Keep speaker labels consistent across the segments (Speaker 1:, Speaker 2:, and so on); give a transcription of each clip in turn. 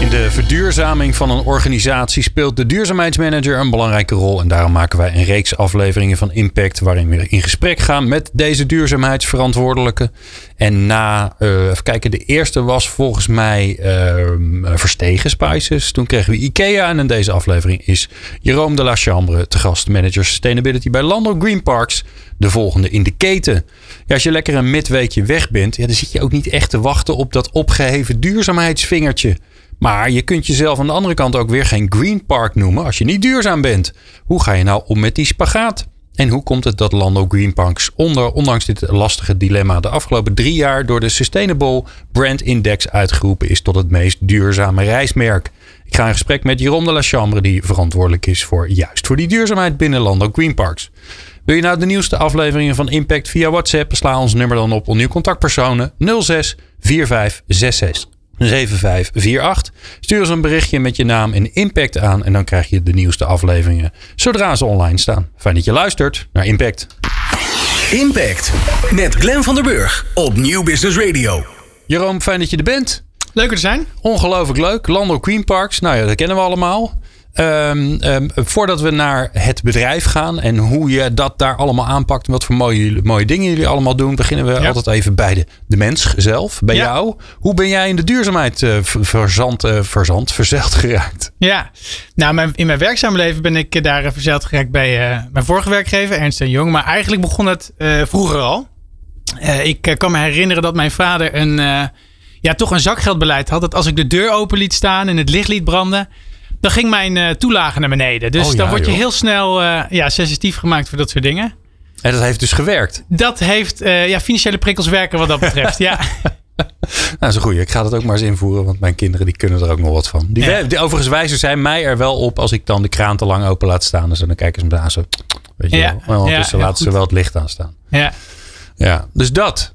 Speaker 1: In de verduurzaming van een organisatie speelt de duurzaamheidsmanager een belangrijke rol. En daarom maken wij een reeks afleveringen van Impact. waarin we in gesprek gaan met deze duurzaamheidsverantwoordelijke. En na, uh, even kijken, de eerste was volgens mij uh, Verstegen Spices. Toen kregen we IKEA. En in deze aflevering is Jerome de la Chambre te gast, manager sustainability bij Landel Green Parks. De volgende in de keten. Ja, als je lekker een midweekje weg bent, ja, dan zit je ook niet echt te wachten op dat opgeheven duurzaamheidsvingertje. Maar je kunt jezelf aan de andere kant ook weer geen Green Park noemen als je niet duurzaam bent. Hoe ga je nou om met die spagaat? En hoe komt het dat Lando Green Parks onder, ondanks dit lastige dilemma de afgelopen drie jaar door de Sustainable Brand Index uitgeroepen is tot het meest duurzame reismerk? Ik ga in gesprek met Jeroen de la Chambre, die verantwoordelijk is voor juist voor die duurzaamheid binnen Lando Green Parks. Wil je nou de nieuwste afleveringen van Impact via WhatsApp? Sla ons nummer dan op onder contactpersonen 06 4566 7548. Stuur ons een berichtje met je naam en impact aan. En dan krijg je de nieuwste afleveringen zodra ze online staan. Fijn dat je luistert naar Impact.
Speaker 2: Impact met Glenn van der Burg op Nieuw Business Radio.
Speaker 1: Jeroen, fijn dat je er bent.
Speaker 3: Leuk te zijn.
Speaker 1: Ongelooflijk leuk. Lando Queen Parks. Nou ja, dat kennen we allemaal. Um, um, voordat we naar het bedrijf gaan en hoe je dat daar allemaal aanpakt en wat voor mooie, mooie dingen jullie allemaal doen, beginnen we altijd even bij de, de mens zelf, bij jou. Hoe ben jij in de duurzaamheid uh, verzand, uh, verzand, verzeld geraakt?
Speaker 3: Ja, nou mijn, in mijn werkzame leven ben ik daar verzeld geraakt bij uh, mijn vorige werkgever, Ernst Jong. Maar eigenlijk begon het vroeger al. ik kan me herinneren dat mijn vader een, ja, toch een zakgeldbeleid had. Dat als ik de deur open liet staan en het licht liet branden dan ging mijn uh, toelage naar beneden. Dus oh, dan word je heel snel uh, ja, sensitief gemaakt voor dat soort dingen.
Speaker 1: En dat heeft dus gewerkt?
Speaker 3: Dat heeft, uh, ja, financiële prikkels werken wat dat betreft, ja.
Speaker 1: nou, dat is een goeie. Ik ga dat ook maar eens invoeren, want mijn kinderen die kunnen er ook nog wat van. Die, ja. die overigens wijzen zij mij er wel op als ik dan de kraan te lang open laat staan. Dus dan kijken ze me daar zo, weet je ja. wel. Dus ja, laten ze wel het licht aanstaan.
Speaker 3: Ja.
Speaker 1: Ja, dus dat.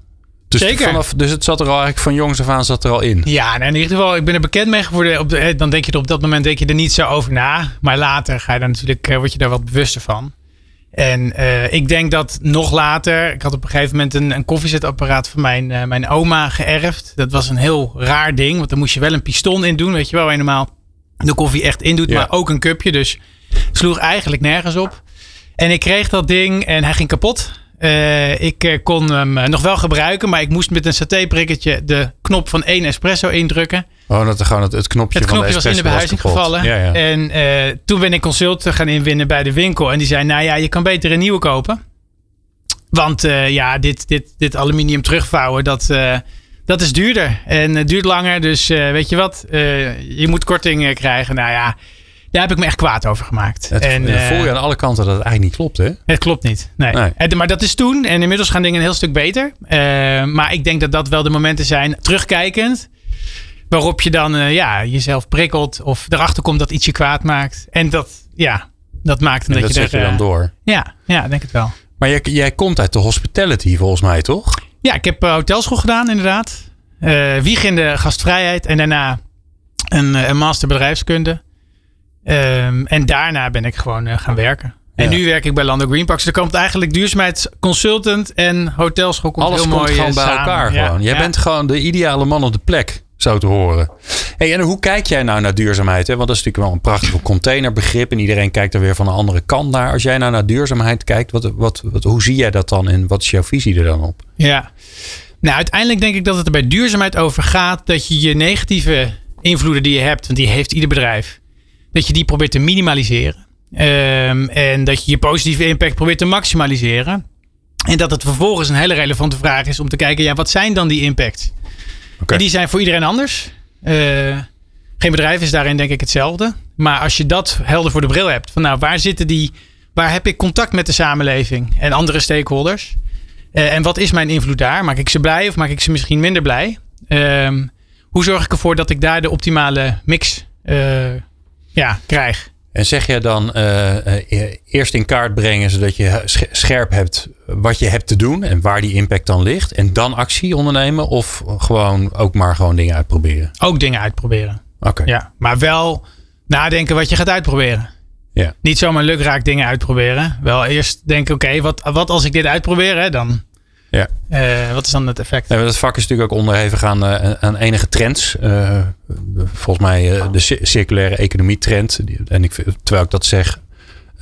Speaker 1: Dus,
Speaker 3: Zeker.
Speaker 1: Vanaf, dus het zat er al eigenlijk van jongs af aan zat er al in.
Speaker 3: Ja, nou in ieder geval, ik ben er bekend mee geworden. Op de, dan denk je er op dat moment denk je er niet zo over na. Maar later ga je dan natuurlijk, eh, word je daar wat bewuster van. En uh, ik denk dat nog later, ik had op een gegeven moment een, een koffiezetapparaat van mijn, uh, mijn oma geërfd. Dat was een heel raar ding, want daar moest je wel een piston in doen. Weet je wel, waar je normaal de koffie echt in doet, ja. maar ook een cupje. Dus sloeg eigenlijk nergens op. En ik kreeg dat ding en hij ging kapot. Uh, ik uh, kon hem uh, nog wel gebruiken, maar ik moest met een satéprikketje de knop van één espresso indrukken.
Speaker 1: Oh, dat gewoon het, het knopje,
Speaker 3: het knopje
Speaker 1: van
Speaker 3: was in de behuizing gevallen.
Speaker 1: Ja, ja.
Speaker 3: En toen ben ik consult gaan inwinnen bij de winkel. En die zei, nou ja, je kan beter een nieuwe kopen. Want ja, dit, dit, dit aluminium terugvouwen, dat, dat is duurder. En het duurt langer, dus weet je wat, je moet korting krijgen. Nou ja, daar heb ik me echt kwaad over gemaakt.
Speaker 1: Het, en uh, voel je aan alle kanten dat het eigenlijk niet klopt, hè?
Speaker 3: Het klopt niet. Nee. nee. Maar dat is toen. En inmiddels gaan dingen een heel stuk beter. Uh, maar ik denk dat dat wel de momenten zijn, terugkijkend. Waarop je dan uh, ja, jezelf prikkelt. Of erachter komt dat iets je kwaad maakt. En dat, ja, dat maakt
Speaker 1: en
Speaker 3: dat,
Speaker 1: dat
Speaker 3: je
Speaker 1: er, je dan door.
Speaker 3: Ja, ja, denk het wel.
Speaker 1: Maar jij, jij komt uit de hospitality volgens mij, toch?
Speaker 3: Ja, ik heb hotelschool gedaan inderdaad. wiegende gastvrijheid. En daarna een, een master bedrijfskunde. Um, en daarna ben ik gewoon uh, gaan werken. En nu werk ik bij Lando Green Parks. Dus er komt eigenlijk duurzaamheidsconsultant en hotelschool komt
Speaker 1: Alles
Speaker 3: heel
Speaker 1: komt
Speaker 3: mooi
Speaker 1: gewoon
Speaker 3: bij
Speaker 1: samen. elkaar.
Speaker 3: Ja.
Speaker 1: Gewoon. Jij
Speaker 3: ja.
Speaker 1: bent gewoon de ideale man op de plek, zo te horen. Hey, en hoe kijk jij nou naar duurzaamheid? Hè? Want dat is natuurlijk wel een prachtig containerbegrip. En iedereen kijkt er weer van een andere kant naar. Als jij nou naar duurzaamheid kijkt, wat, wat, wat, hoe zie jij dat dan? En wat is jouw visie er dan op?
Speaker 3: Ja, nou uiteindelijk denk ik dat het er bij duurzaamheid over gaat dat je je negatieve invloeden die je hebt, want die heeft ieder bedrijf dat je die probeert te minimaliseren. Um, en dat je je positieve impact probeert te maximaliseren. En dat het vervolgens een hele relevante vraag is om te kijken, ja, wat zijn dan die impacts?
Speaker 1: Okay.
Speaker 3: En die zijn voor iedereen anders. Uh, geen bedrijf is daarin denk ik hetzelfde. Maar als je dat helder voor de bril hebt, van nou, waar zitten die, waar heb ik contact met de samenleving en andere stakeholders? Uh, en wat is mijn invloed daar? Maak ik ze blij of maak ik ze misschien minder blij? Um, hoe zorg ik ervoor dat ik daar de optimale mix uh, ja, krijg.
Speaker 1: En zeg je dan uh, uh, eerst in kaart brengen zodat je scherp hebt wat je hebt te doen en waar die impact dan ligt. En dan actie ondernemen of gewoon ook maar gewoon dingen uitproberen?
Speaker 3: Ook dingen uitproberen.
Speaker 1: Oké.
Speaker 3: Ja, maar wel nadenken wat je gaat uitproberen.
Speaker 1: Ja.
Speaker 3: Niet zomaar lukraak dingen uitproberen. Wel eerst denken, oké, wat, wat als ik dit uitprobeer, hè, dan
Speaker 1: ja.
Speaker 3: Uh, wat is dan het effect?
Speaker 1: Nee, dat vak is natuurlijk ook onderhevig aan, uh, aan enige trends. Uh, volgens mij de circulaire economie trend. En ik, terwijl ik dat zeg,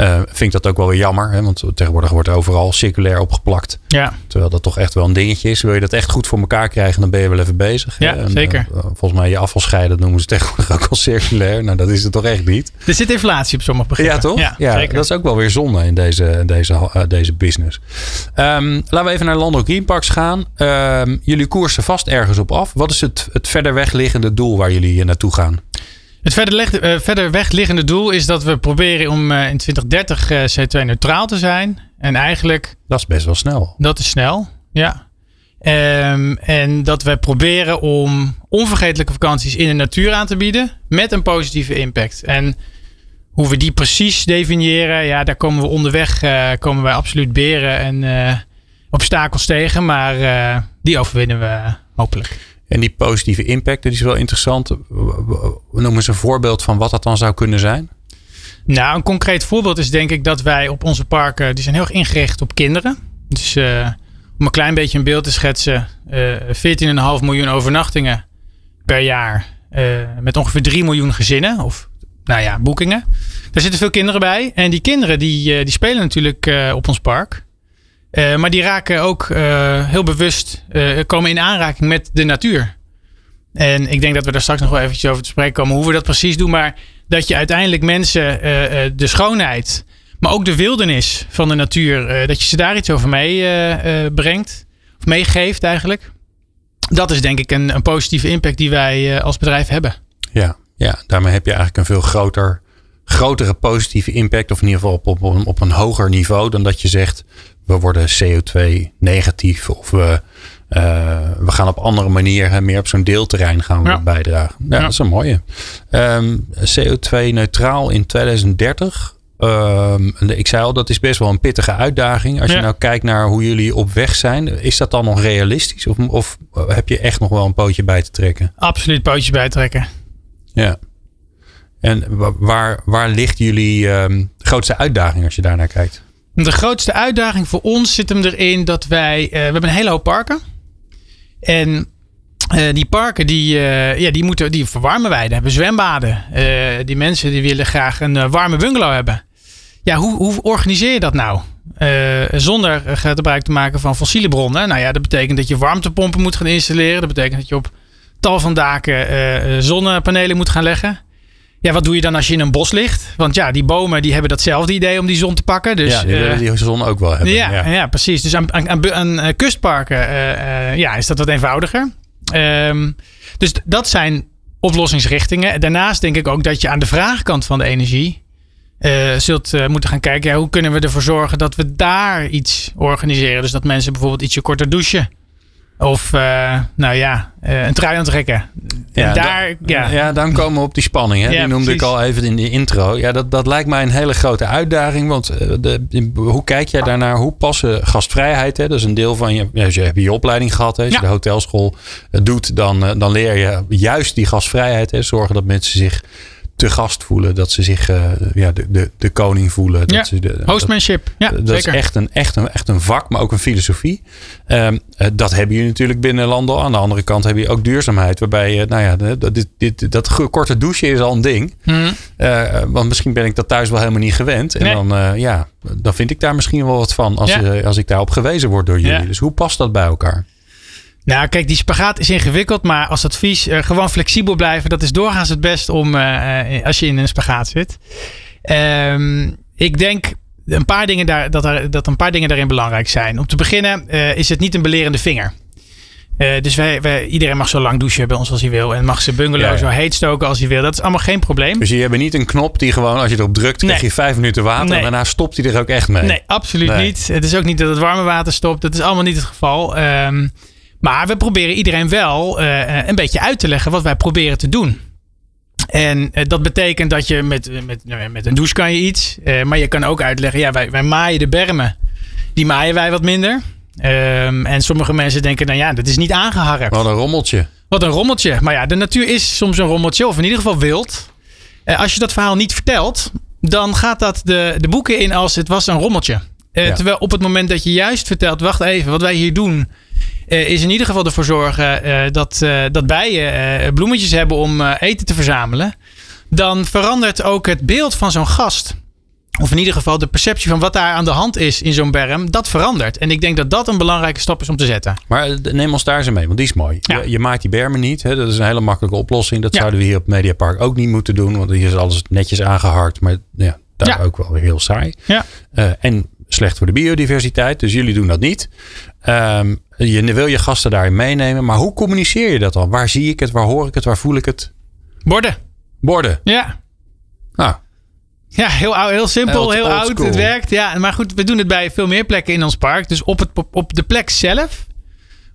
Speaker 1: uh, vind ik dat ook wel weer jammer. Hè? Want tegenwoordig wordt overal circulair opgeplakt.
Speaker 3: Ja.
Speaker 1: Terwijl dat toch echt wel een dingetje is. Wil je dat echt goed voor elkaar krijgen, dan ben je wel even bezig.
Speaker 3: Ja, en, zeker.
Speaker 1: Uh, volgens mij je afvalscheiden noemen ze tegenwoordig ook al circulair. Nou, dat is het toch echt niet.
Speaker 3: Er zit inflatie op sommige begrippen.
Speaker 1: Ja, toch?
Speaker 3: Ja,
Speaker 1: ja
Speaker 3: zeker.
Speaker 1: dat is ook wel weer zonde in deze, deze, uh, deze business. Um, laten we even naar Landro Green Parks gaan. Um, jullie koersen vast ergens op af. Wat is het, het verder weg liggende doel waar jullie naartoe gaan?
Speaker 3: Het verder, leg, uh, verder weg liggende doel is dat we proberen om uh, in 2030 uh, CO2-neutraal te zijn. En eigenlijk.
Speaker 1: Dat is best wel snel.
Speaker 3: Dat is snel, ja. Um, en dat we proberen om onvergetelijke vakanties in de natuur aan te bieden. Met een positieve impact. En hoe we die precies definiëren, ja, daar komen we onderweg. eh, komen wij absoluut beren en obstakels tegen. Maar die overwinnen we hopelijk.
Speaker 1: En die positieve impact, dat is wel interessant. We noemen eens een voorbeeld van wat dat dan zou kunnen zijn.
Speaker 3: Nou, een concreet voorbeeld is denk ik dat wij op onze parken, die zijn heel erg ingericht op kinderen. Dus uh, om een klein beetje een beeld te schetsen, uh, 14,5 miljoen overnachtingen per jaar. Uh, met ongeveer 3 miljoen gezinnen of nou ja, boekingen. Daar zitten veel kinderen bij. En die kinderen die, die spelen natuurlijk op ons park. Uh, maar die raken ook uh, heel bewust, uh, komen in aanraking met de natuur. En ik denk dat we daar straks nog wel eventjes over te spreken komen hoe we dat precies doen. Maar dat je uiteindelijk mensen de schoonheid, maar ook de wildernis van de natuur, dat je ze daar iets over mee brengt. Of meegeeft eigenlijk. Dat is denk ik een, een positieve impact die wij als bedrijf hebben.
Speaker 1: Ja, ja, daarmee heb je eigenlijk een veel groter, grotere positieve impact. Of in ieder geval op, op, op een hoger niveau dan dat je zegt we worden CO2 negatief of we, uh, we gaan op andere manier meer op zo'n deelterrein gaan we
Speaker 3: Ja.
Speaker 1: bijdragen. Ja,
Speaker 3: Ja.
Speaker 1: dat is een mooie. Ehm, CO2 neutraal in 2030. Ehm, ik zei al, dat is best wel een pittige uitdaging. Als je nou kijkt naar hoe jullie op weg zijn, is dat dan nog realistisch? Of, of heb je echt nog wel een pootje bij te trekken?
Speaker 3: Absoluut pootjes bijtrekken.
Speaker 1: Ja. En wa- waar, waar ligt jullie ehm, grootste uitdaging als je daarnaar kijkt?
Speaker 3: De grootste uitdaging voor ons zit hem erin dat wij. eh, we hebben een hele hoop parken. En eh, die parken die, eh, ja, die, moeten, die verwarmen wij. Daar hebben zwembaden. Die mensen die willen graag een warme bungalow hebben. Ja, hoe, hoe organiseer je dat nou? Zonder gebruik te maken van fossiele bronnen. Nou ja, dat betekent dat je warmtepompen moet gaan installeren. Dat betekent dat je op tal van daken zonnepanelen moet gaan leggen. Ja, wat doe je dan als je in een bos ligt? Want ja, die bomen die hebben datzelfde idee om die zon te pakken. Dus,
Speaker 1: ja, die
Speaker 3: eh,
Speaker 1: willen die zon ook wel hebben.
Speaker 3: ja, ja. precies. Dus aan, aan, aan, eh, kustparken eh, eh, ja, is dat wat eenvoudiger. Ehm, dus dat zijn oplossingsrichtingen. Daarnaast denk ik ook dat je aan de vraagkant van de energie eh, zult eh, moeten gaan kijken. Ja, hoe kunnen we ervoor zorgen dat we daar iets organiseren? Dus dat mensen bijvoorbeeld ietsje korter douchen. Of, eh, nou ja, eh, een trui aantrekken. en daar,
Speaker 1: dan,
Speaker 3: ja.
Speaker 1: ja, dan komen we op die spanning. Hè?
Speaker 3: Ja,
Speaker 1: die noemde
Speaker 3: precies.
Speaker 1: ik al even in de intro. Ja, dat, dat lijkt mij een hele grote uitdaging. Want eh, de, de- hoe kijk jij daarnaar? Hoe passen gastvrijheid? Hè? Dat is een deel van je. Ja, als je hebt je opleiding gehad. Hè? Als
Speaker 3: Ja.
Speaker 1: je de hotelschool doet, dan, dan leer je juist die gastvrijheid. Hè? Zorgen dat mensen zich te gast voelen. Dat ze zich eh, ja, de, de, de koning voelen. Dat
Speaker 3: Ja,
Speaker 1: ze de,
Speaker 3: Hostmanship. Ja,
Speaker 1: dat
Speaker 3: zeker.
Speaker 1: is echt een, echt, een, echt een vak, maar ook een filosofie. Ehm, eh, dat hebben jullie natuurlijk binnen Landel. Aan de andere kant heb je ook duurzaamheid. Waarbij, je, nou ja, dat, dit, dit, dat korte douchen is al een ding.
Speaker 3: Mhm.
Speaker 1: Eh, want misschien ben ik dat thuis wel helemaal niet gewend. En
Speaker 3: Nee.
Speaker 1: dan, ja, dan vind ik daar misschien wel wat van. Als,
Speaker 3: Ja.
Speaker 1: als ik daarop gewezen word door jullie. Dus hoe past dat bij elkaar?
Speaker 3: Nou, kijk, die spagaat is ingewikkeld, maar als advies, eh, gewoon flexibel blijven. Dat is doorgaans het best om eh, eh, als je in een spagaat zit. Ehm, ik denk een paar dingen daar, dat, er, dat een paar dingen daarin belangrijk zijn. Om te beginnen is het niet een belerende vinger. Dus wij, wij, iedereen mag zo lang douchen bij ons als hij wil. En mag zijn bungalow
Speaker 1: Ja, ja.
Speaker 3: zo heet stoken als hij wil. Dat is allemaal geen probleem.
Speaker 1: Dus je hebt niet een knop die gewoon, als je erop drukt, krijg je vijf minuten water.
Speaker 3: Nee.
Speaker 1: En daarna stopt hij er ook echt mee.
Speaker 3: Nee, absoluut
Speaker 1: Nee.
Speaker 3: niet. Het is ook niet dat het warme water stopt. Dat is allemaal niet het geval. Ehm, maar we proberen iedereen wel eh, een beetje uit te leggen wat wij proberen te doen. En eh, dat betekent dat je met, eh, met, nou, met een douche kan je iets. Eh, maar je kan ook uitleggen, ja, wij, wij maaien de bermen. Die maaien wij wat minder. Ehm, en sommige mensen denken, nou ja, dat is niet aangeharkt.
Speaker 1: Wat een rommeltje.
Speaker 3: Wat een rommeltje. Maar ja, de natuur is soms een rommeltje, of in ieder geval wild. Eh, als je dat verhaal niet vertelt, dan gaat dat de, de boeken in als het was een rommeltje. Eh,
Speaker 1: Ja.
Speaker 3: Terwijl op het moment dat je juist vertelt, wacht even, wat wij hier doen, eh, is in ieder geval ervoor zorgen eh, dat, eh, dat bijen eh, bloemetjes hebben om eh, eten te verzamelen. Dan verandert ook het beeld van zo'n gast. Of in ieder geval de perceptie van wat daar aan de hand is in zo'n berm, dat verandert. En ik denk dat dat een belangrijke stap is om te zetten.
Speaker 1: Maar eh, neem ons daar eens mee, want die is mooi.
Speaker 3: Ja.
Speaker 1: Je, je maakt die bermen niet. Hè? Dat is een hele makkelijke oplossing. Dat
Speaker 3: Ja.
Speaker 1: zouden we hier op Mediapark ook niet moeten doen. Want hier is alles netjes aangeharkt. Maar ja, daar
Speaker 3: Ja.
Speaker 1: ook wel weer heel saai.
Speaker 3: Ja.
Speaker 1: Eh, en slecht voor de biodiversiteit. Dus jullie doen dat niet. Ehm, je wil je gasten daarin meenemen. Maar hoe communiceer je dat dan? Waar zie ik het? Waar hoor ik het? Waar voel ik het?
Speaker 3: Borden.
Speaker 1: Borden.
Speaker 3: Ja.
Speaker 1: Nou,
Speaker 3: Ja, heel, oud, heel simpel,
Speaker 1: Old-
Speaker 3: heel
Speaker 1: old
Speaker 3: oud.
Speaker 1: school.
Speaker 3: Het werkt. Ja, maar goed, we doen het bij veel meer plekken in ons park. Dus op, het, op de plek zelf,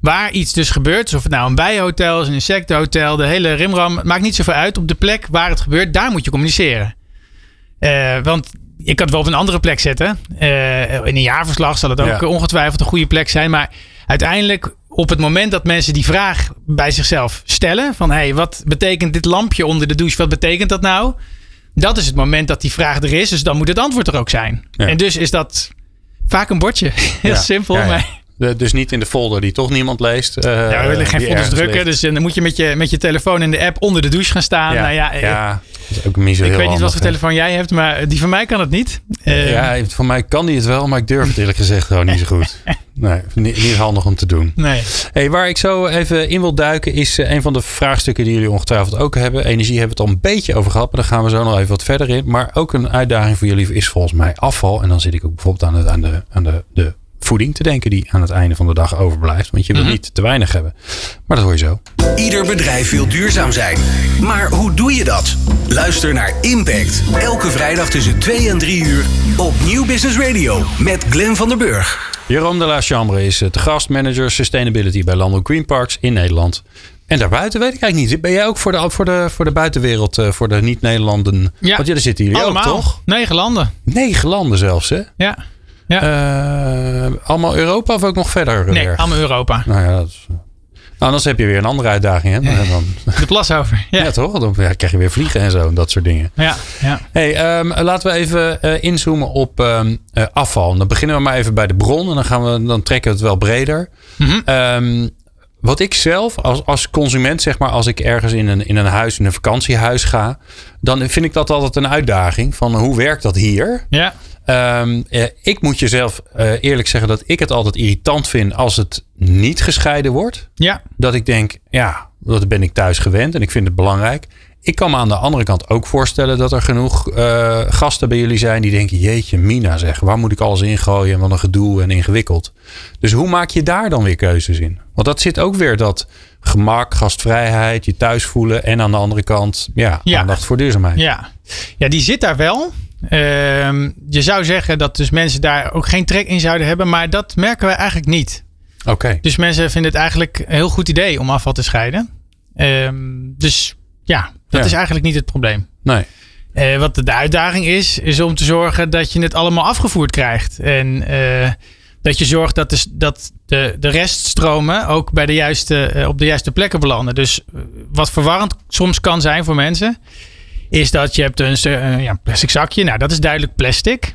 Speaker 3: waar iets dus gebeurt. Dus of het nou een bijenhotel is, een insectenhotel, de hele rimram. Het maakt niet zoveel uit. Op de plek waar het gebeurt, daar moet je communiceren. Eh, want je kan het wel op een andere plek zetten. Eh, in een jaarverslag zal het ook
Speaker 1: Ja.
Speaker 3: ongetwijfeld een goede plek zijn. Maar uiteindelijk, op het moment dat mensen die vraag bij zichzelf stellen: van hé, hey, wat betekent dit lampje onder de douche? Wat betekent dat nou? Dat is het moment dat die vraag er is. Dus dan moet het antwoord er ook zijn.
Speaker 1: Ja.
Speaker 3: En dus is dat vaak een bordje. Heel
Speaker 1: Ja.
Speaker 3: simpel. Maar
Speaker 1: dus niet in de folder die toch niemand leest. eh,
Speaker 3: ja, we willen geen folders drukken. Dus eh, dan moet je met, je met je telefoon in de app onder de douche gaan staan. Nou ja, eh,
Speaker 1: ja, dat is ook niet zo
Speaker 3: ik
Speaker 1: heel
Speaker 3: weet niet wat voor telefoon jij hebt, maar die van mij kan het niet. Eh,
Speaker 1: Ja, voor mij kan die het wel, maar ik durf het eerlijk gezegd gewoon niet zo goed. Nee, niet, niet handig om te doen.
Speaker 3: Nee.
Speaker 1: Hey, waar ik zo even in wil duiken is eh, een van de vraagstukken die jullie ongetwijfeld ook hebben. Energie hebben we het al een beetje over gehad, maar daar gaan we zo nog even wat verder in. Maar ook een uitdaging voor jullie is volgens mij afval. En dan zit ik ook bijvoorbeeld aan, het, aan, de, aan de, de voeding te denken die aan het einde van de dag overblijft. Want je wil
Speaker 3: Mhm.
Speaker 1: niet te weinig hebben. Maar dat hoor je zo.
Speaker 2: Ieder bedrijf wil duurzaam zijn. Maar hoe doe je dat? Luister naar Impact. Elke vrijdag tussen 2 en 3 uur op Nieuw Business Radio met Glenn van der Burg.
Speaker 1: Jerome de la Chambre is eh, te gast manager sustainability bij Landel Green Parks in Nederland. En daarbuiten weet ik eigenlijk niet. Ben jij ook voor de, voor de, voor de buitenwereld, eh, voor de niet-Nederlanden?
Speaker 3: Ja.
Speaker 1: Want daar zitten jullie
Speaker 3: Allemaal.
Speaker 1: ook, toch?
Speaker 3: Negen landen.
Speaker 1: Negen landen zelfs, hè?
Speaker 3: Ja. Ja.
Speaker 1: Eh, allemaal Europa of ook nog verder?
Speaker 3: nee,
Speaker 1: weer?
Speaker 3: allemaal Europa.
Speaker 1: Nou ja, dat is, nou, anders heb je weer een andere uitdaging, hè? Dan, dan,
Speaker 3: De plas over.
Speaker 1: ja.
Speaker 3: Ja.
Speaker 1: toch? Dan krijg je weer vliegen en zo en dat soort dingen.
Speaker 3: Ja. ja.
Speaker 1: Hey, ehm, laten we even eh, inzoomen op ehm, eh, afval. Dan beginnen we maar even bij de bron en dan, gaan we, dan trekken we het wel breder.
Speaker 3: Mhm.
Speaker 1: Ehm, wat ik zelf als, als consument, zeg maar, als ik ergens in een, in een huis, in een vakantiehuis ga, dan vind ik dat altijd een uitdaging van hoe werkt dat hier?
Speaker 3: Ja.
Speaker 1: Ehm, eh, ik moet jezelf eh, eerlijk zeggen dat ik het altijd irritant vind als het niet gescheiden wordt.
Speaker 3: Ja.
Speaker 1: Dat ik denk, ja, dat ben ik thuis gewend en ik vind het belangrijk. Ik kan me aan de andere kant ook voorstellen dat er genoeg eh, gasten bij jullie zijn die denken: Jeetje, Mina zeg, waar moet ik alles ingooien? En wat een gedoe en ingewikkeld. Dus hoe maak je daar dan weer keuzes in? Want dat zit ook weer dat gemak, gastvrijheid, je thuis voelen en aan de andere kant, ja,
Speaker 3: Ja.
Speaker 1: aandacht voor duurzaamheid.
Speaker 3: Ja. ja, die zit daar wel. Ehm, je zou zeggen dat dus mensen daar ook geen trek in zouden hebben, maar dat merken we eigenlijk niet.
Speaker 1: Oké,
Speaker 3: Dus mensen vinden het eigenlijk een heel goed idee om afval te scheiden. Ehm, dus ja, dat
Speaker 1: Ja.
Speaker 3: is eigenlijk niet het probleem.
Speaker 1: nee.
Speaker 3: Eh, wat de uitdaging is, is om te zorgen dat je het allemaal afgevoerd krijgt. En eh, dat je zorgt dat, de, dat de, de reststromen ook bij de juiste, eh, op de juiste plekken belanden. Dus wat verwarrend soms kan zijn voor mensen, is dat je hebt een eh, ja, plastic zakje. Nou, dat is duidelijk plastic.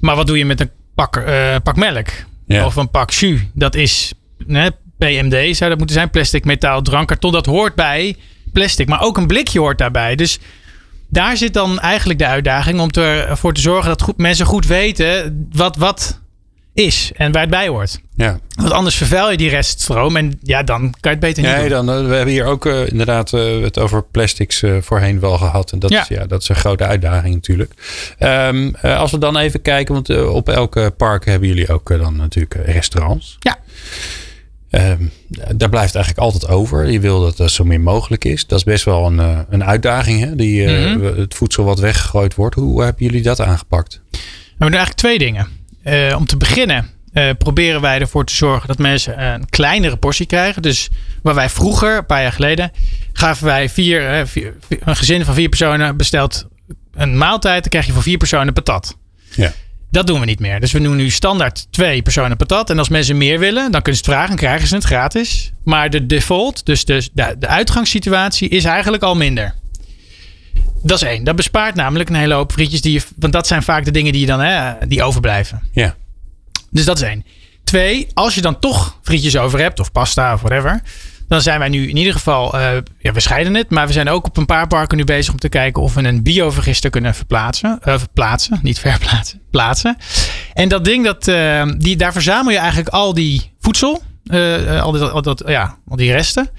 Speaker 3: Maar wat doe je met een pak, eh, pak melk?
Speaker 1: Ja.
Speaker 3: Of een pak jus? Dat is PMD, zou dat moeten zijn. Plastic, metaal, drankkarton. Dat hoort bij plastic. Maar ook een blikje hoort daarbij. Dus daar zit dan eigenlijk de uitdaging om ervoor te zorgen dat goed, mensen goed weten wat wat is en waar het bij hoort.
Speaker 1: Ja.
Speaker 3: Want anders vervuil je die reststroom en ja, dan kan je het beter niet
Speaker 1: Nee,
Speaker 3: doen.
Speaker 1: dan, eh, we hebben hier ook eh, inderdaad eh, het over plastics voorheen wel gehad. En dat,
Speaker 3: Ja.
Speaker 1: Is, ja, dat is een grote uitdaging natuurlijk. Ehm, eh, als we dan even kijken, want op elke park hebben jullie ook dan natuurlijk restaurants.
Speaker 3: Ja.
Speaker 1: Ehm, daar blijft eigenlijk altijd over. Je wil dat er zo min mogelijk is. Dat is best wel een, een uitdaging, hè? Die,
Speaker 3: Mhm.
Speaker 1: het voedsel wat weggegooid wordt. Hoe hebben jullie dat aangepakt?
Speaker 3: We doen eigenlijk twee dingen. Eh, om te beginnen eh, proberen wij ervoor te zorgen dat mensen een kleinere portie krijgen. Dus waar wij vroeger, een paar jaar geleden, gaven wij vier, eh, vier- vier- een gezin van vier personen bestelt een maaltijd. Dan krijg je voor vier personen patat.
Speaker 1: Ja.
Speaker 3: Dat doen we niet meer. Dus we doen nu standaard twee personen patat. En als mensen meer willen, dan kunnen ze het vragen en krijgen ze het gratis. Maar de default, dus de, de, de uitgangssituatie, is eigenlijk al minder. Dat is één. Dat bespaart namelijk een hele hoop frietjes. Die je, want dat zijn vaak de dingen die, je dan, hè, die overblijven.
Speaker 1: Ja.
Speaker 3: Dus dat is één. Twee, als je dan toch frietjes over hebt, of pasta of whatever. Dan zijn wij nu in ieder geval, eh, ja, we scheiden het. Maar we zijn ook op een paar parken nu bezig om te kijken of we een biovergister kunnen verplaatsen. eh, verplaatsen, niet verplaatsen, plaatsen. En dat ding, dat, eh, die, daar verzamel je eigenlijk al die voedsel. al, dat, al, dat, ja, al die resten.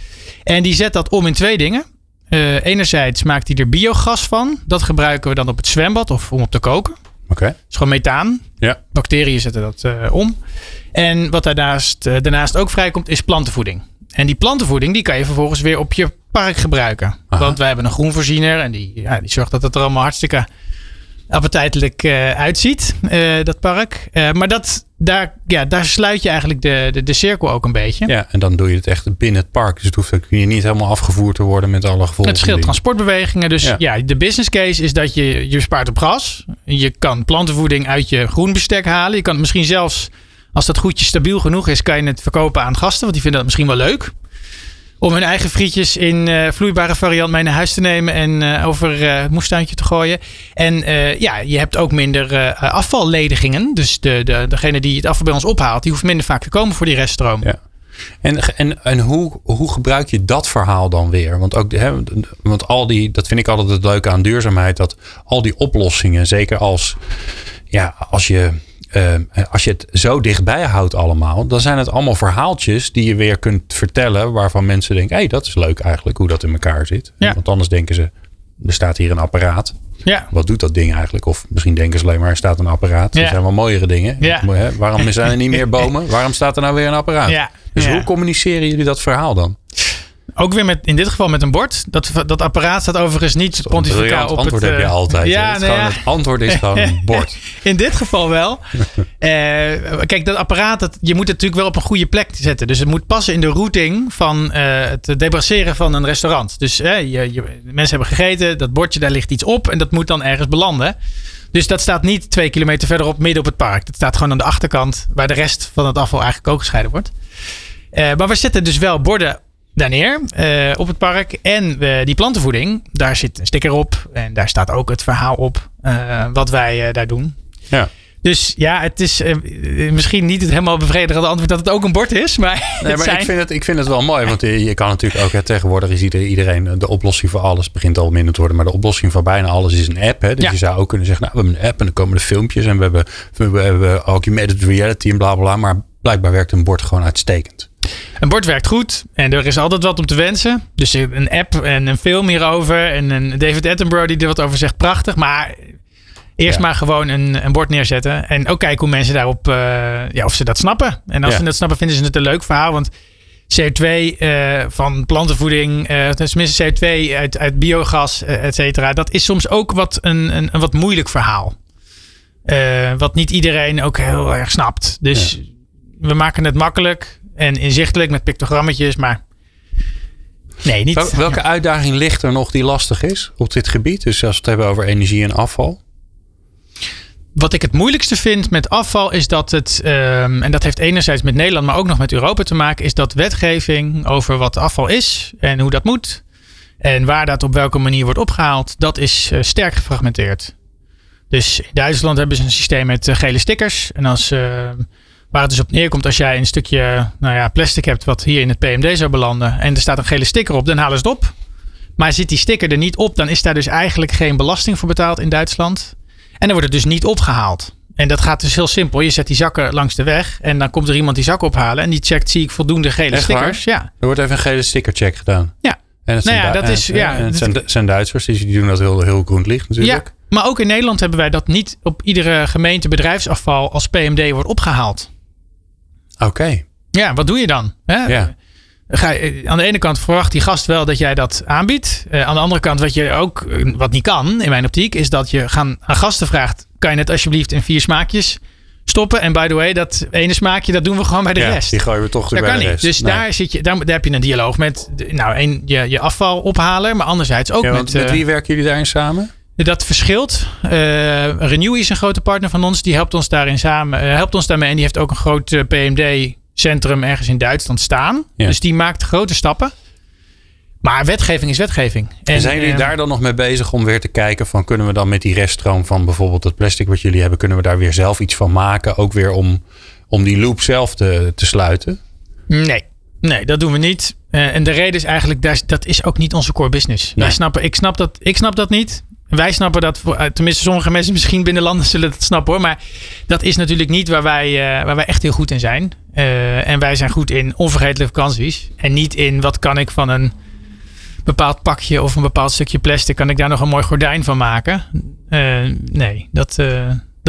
Speaker 3: En die zet dat om in twee dingen. Eh, enerzijds maakt hij er biogas van. Dat gebruiken we dan op het zwembad of om op te koken.
Speaker 1: Oké.
Speaker 3: Is gewoon methaan.
Speaker 1: Ja.
Speaker 3: Bacteriën zetten dat eh, om. En wat daarnaast, eh, daarnaast ook vrijkomt is plantenvoeding. En die plantenvoeding die kan je vervolgens weer op je park gebruiken.
Speaker 1: Aha.
Speaker 3: Want wij hebben een groenvoorziener en die, ja, die zorgt dat het er allemaal hartstikke appetijtelijk eh, uitziet, eh, dat park. Eh, maar dat, daar, ja, daar sluit je eigenlijk de, de, de cirkel ook een beetje.
Speaker 1: Ja, en dan doe je het echt binnen het park. Dus het hoeft ook hier niet helemaal afgevoerd te worden met alle gevolgen.
Speaker 3: Het scheelt transportbewegingen. Dus
Speaker 1: Ja.
Speaker 3: ja. de business case is dat je, je bespaart op gas. Je kan plantenvoeding uit je groenbestek halen. Je kan het misschien zelfs, als dat goedje stabiel genoeg is, kan je het verkopen aan gasten. Want die vinden dat misschien wel leuk. Om hun eigen frietjes in eh, vloeibare variant mee naar huis te nemen en eh, over eh, moestuintje te gooien. En ja, je hebt ook minder afvalledigingen. Dus de, de, degene die het afval bij ons ophaalt, die hoeft minder vaak te komen voor die reststroom.
Speaker 1: Ja. En, en, en hoe, hoe gebruik je dat verhaal dan weer? Want, ook, hè, want al die, dat vind ik altijd het leuke aan duurzaamheid. Dat al die oplossingen, zeker als, ja, als, je, eh, als je het zo dichtbij houdt allemaal. Dan zijn het allemaal verhaaltjes die je weer kunt vertellen. Waarvan mensen denken, hé, hey, dat is leuk eigenlijk hoe dat in elkaar zit.
Speaker 3: Ja.
Speaker 1: Want anders denken ze, er staat hier een apparaat.
Speaker 3: Ja.
Speaker 1: Wat doet dat ding eigenlijk? Of misschien denken ze alleen maar, er staat een apparaat. Er zijn wel mooiere dingen.
Speaker 3: Ja.
Speaker 1: Waarom zijn er niet meer bomen? Waarom staat er nou weer een apparaat? Dus hoe communiceren jullie dat verhaal dan?
Speaker 3: Ook weer met, in dit geval met een bord. Dat, dat apparaat staat overigens niet pontificaal op
Speaker 1: antwoord
Speaker 3: het...
Speaker 1: heb je
Speaker 3: eh,
Speaker 1: altijd.
Speaker 3: Ja,
Speaker 1: het, is
Speaker 3: nou
Speaker 1: gewoon,
Speaker 3: ja.
Speaker 1: het antwoord is gewoon een bord.
Speaker 3: In dit geval wel. Eh, kijk, dat apparaat, dat, je moet het natuurlijk wel op een goede plek zetten. Dus het moet passen in de routing van eh, het debrasseren van een restaurant. Dus je, je, mensen hebben gegeten, dat bordje, daar ligt iets op en dat moet dan ergens belanden. Dus dat staat niet twee kilometer verderop midden op het park. Dat staat gewoon aan de achterkant, waar de rest van het afval eigenlijk ook gescheiden wordt. Maar we zetten dus wel borden daar neer eh, op het park. En eh, die plantenvoeding, daar zit een sticker op. En daar staat ook het verhaal op eh, wat wij daar doen.
Speaker 1: Ja.
Speaker 3: Dus ja, het is misschien niet het helemaal bevredigende antwoord dat het ook een bord is. Maar,
Speaker 1: Nee, maar
Speaker 3: zijn,
Speaker 1: ik, vind het, ik vind het wel mooi. Want je, kan natuurlijk ook... Hè, tegenwoordig is ieder- iedereen... De oplossing voor alles begint al minder te worden. Maar de oplossing voor bijna alles is een app. Hè? Dus
Speaker 3: Ja.
Speaker 1: je zou ook kunnen zeggen... Nou, we hebben een app en dan komen de filmpjes. En we hebben, we hebben augmented reality en bla bla bla. Maar blijkbaar werkt een bord gewoon uitstekend.
Speaker 3: Een bord werkt goed en er is altijd wat om te wensen. Dus een app en een film hierover. En een David Attenborough die er wat over zegt, prachtig. Maar eerst
Speaker 1: Ja.
Speaker 3: maar gewoon een, een bord neerzetten. En ook kijken hoe mensen daarop, eh, ja, of ze dat snappen. En als
Speaker 1: Ja.
Speaker 3: ze dat snappen, vinden ze het een leuk verhaal. Want CO2 eh, van plantenvoeding, eh tenminste CO2 uit, uit biogas, et cetera. Dat is soms ook wat een, een, een wat moeilijk verhaal. Wat niet iedereen ook heel erg snapt. Dus we maken het makkelijk en inzichtelijk met pictogrammetjes, maar nee, niet.
Speaker 1: Wel- Welke uitdaging ligt er nog die lastig is op dit gebied? Dus als we het hebben over energie en afval.
Speaker 3: Wat ik het moeilijkste vind met afval is dat het, ehm, en dat heeft enerzijds met Nederland, maar ook nog met Europa te maken, is dat wetgeving over wat afval is en hoe dat moet en waar dat op welke manier wordt opgehaald, dat is eh, sterk gefragmenteerd. Dus in Duitsland hebben ze een systeem met eh, gele stickers. En als, eh, waar het dus op neerkomt, als jij een stukje nou ja, plastic hebt wat hier in het PMD zou belanden en er staat een gele sticker op, dan halen ze het op. Maar zit die sticker er niet op, dan is daar dus eigenlijk geen belasting voor betaald in Duitsland. En dan wordt het dus niet opgehaald. En dat gaat dus heel simpel. Je zet die zakken langs de weg en dan komt er iemand die zak ophalen en die checkt, zie ik voldoende gele
Speaker 1: Echt
Speaker 3: stickers. Ja.
Speaker 1: Er wordt even een gele stickercheck gedaan.
Speaker 3: Ja.
Speaker 1: En het
Speaker 3: Nou ja, dat is-
Speaker 1: en-
Speaker 3: ja,
Speaker 1: en het
Speaker 3: dat-
Speaker 1: zijn, zijn Duitsers, dus die doen dat heel, heel groen licht natuurlijk.
Speaker 3: ja, maar ook in Nederland hebben wij dat niet op iedere gemeente bedrijfsafval als PMD wordt opgehaald.
Speaker 1: Oké.
Speaker 3: Ja, wat doe je dan? Hè?
Speaker 1: Ja.
Speaker 3: Ga je, aan de ene kant verwacht die gast wel dat jij dat aanbiedt. Eh, aan de andere kant, wat je ook, eh, wat niet kan in mijn optiek, is dat je gaan, aan gasten vraagt: kan je het alsjeblieft in vier smaakjes stoppen. En by the way, dat ene smaakje, dat doen we gewoon bij de
Speaker 1: Ja,
Speaker 3: rest.
Speaker 1: die gooien we toch
Speaker 3: Dat
Speaker 1: weer bij
Speaker 3: kan
Speaker 1: de
Speaker 3: niet.
Speaker 1: rest.
Speaker 3: Dus
Speaker 1: Nee.
Speaker 3: daar, zit je, daar, daar heb je een dialoog met nou, een, je, je afvalophaler, maar anderzijds ook
Speaker 1: Ja,
Speaker 3: met,
Speaker 1: met
Speaker 3: eh,
Speaker 1: wie werken jullie daarin samen?
Speaker 3: Dat verschilt. Eh Renew is een grote partner van ons. Die helpt ons daarin samen. eh, helpt ons daarmee. En die heeft ook een groot eh, PMD-centrum ergens in Duitsland staan.
Speaker 1: Ja.
Speaker 3: Dus die maakt grote stappen. Maar wetgeving is wetgeving.
Speaker 1: En zijn jullie daar dan nog mee bezig om weer te kijken van kunnen we dan met die reststroom van bijvoorbeeld het plastic wat jullie hebben, kunnen we daar weer zelf iets van maken? Ook weer om, om die loop zelf te, te sluiten?
Speaker 3: Nee. Nee, dat doen we niet. En de reden is eigenlijk, dat is ook niet onze core business.
Speaker 1: Nee.
Speaker 3: Wij snappen, ik, snap dat, ik snap dat niet. Wij snappen dat, eh, tenminste sommige mensen misschien binnen landen zullen dat snappen hoor. Maar dat is natuurlijk niet waar wij, eh, waar wij echt heel goed in zijn. Eh, en wij zijn goed in onvergetelijke vakanties. En niet in wat kan ik van een bepaald pakje of een bepaald stukje plastic. Kan ik daar nog een mooi gordijn van maken? Nee, dat,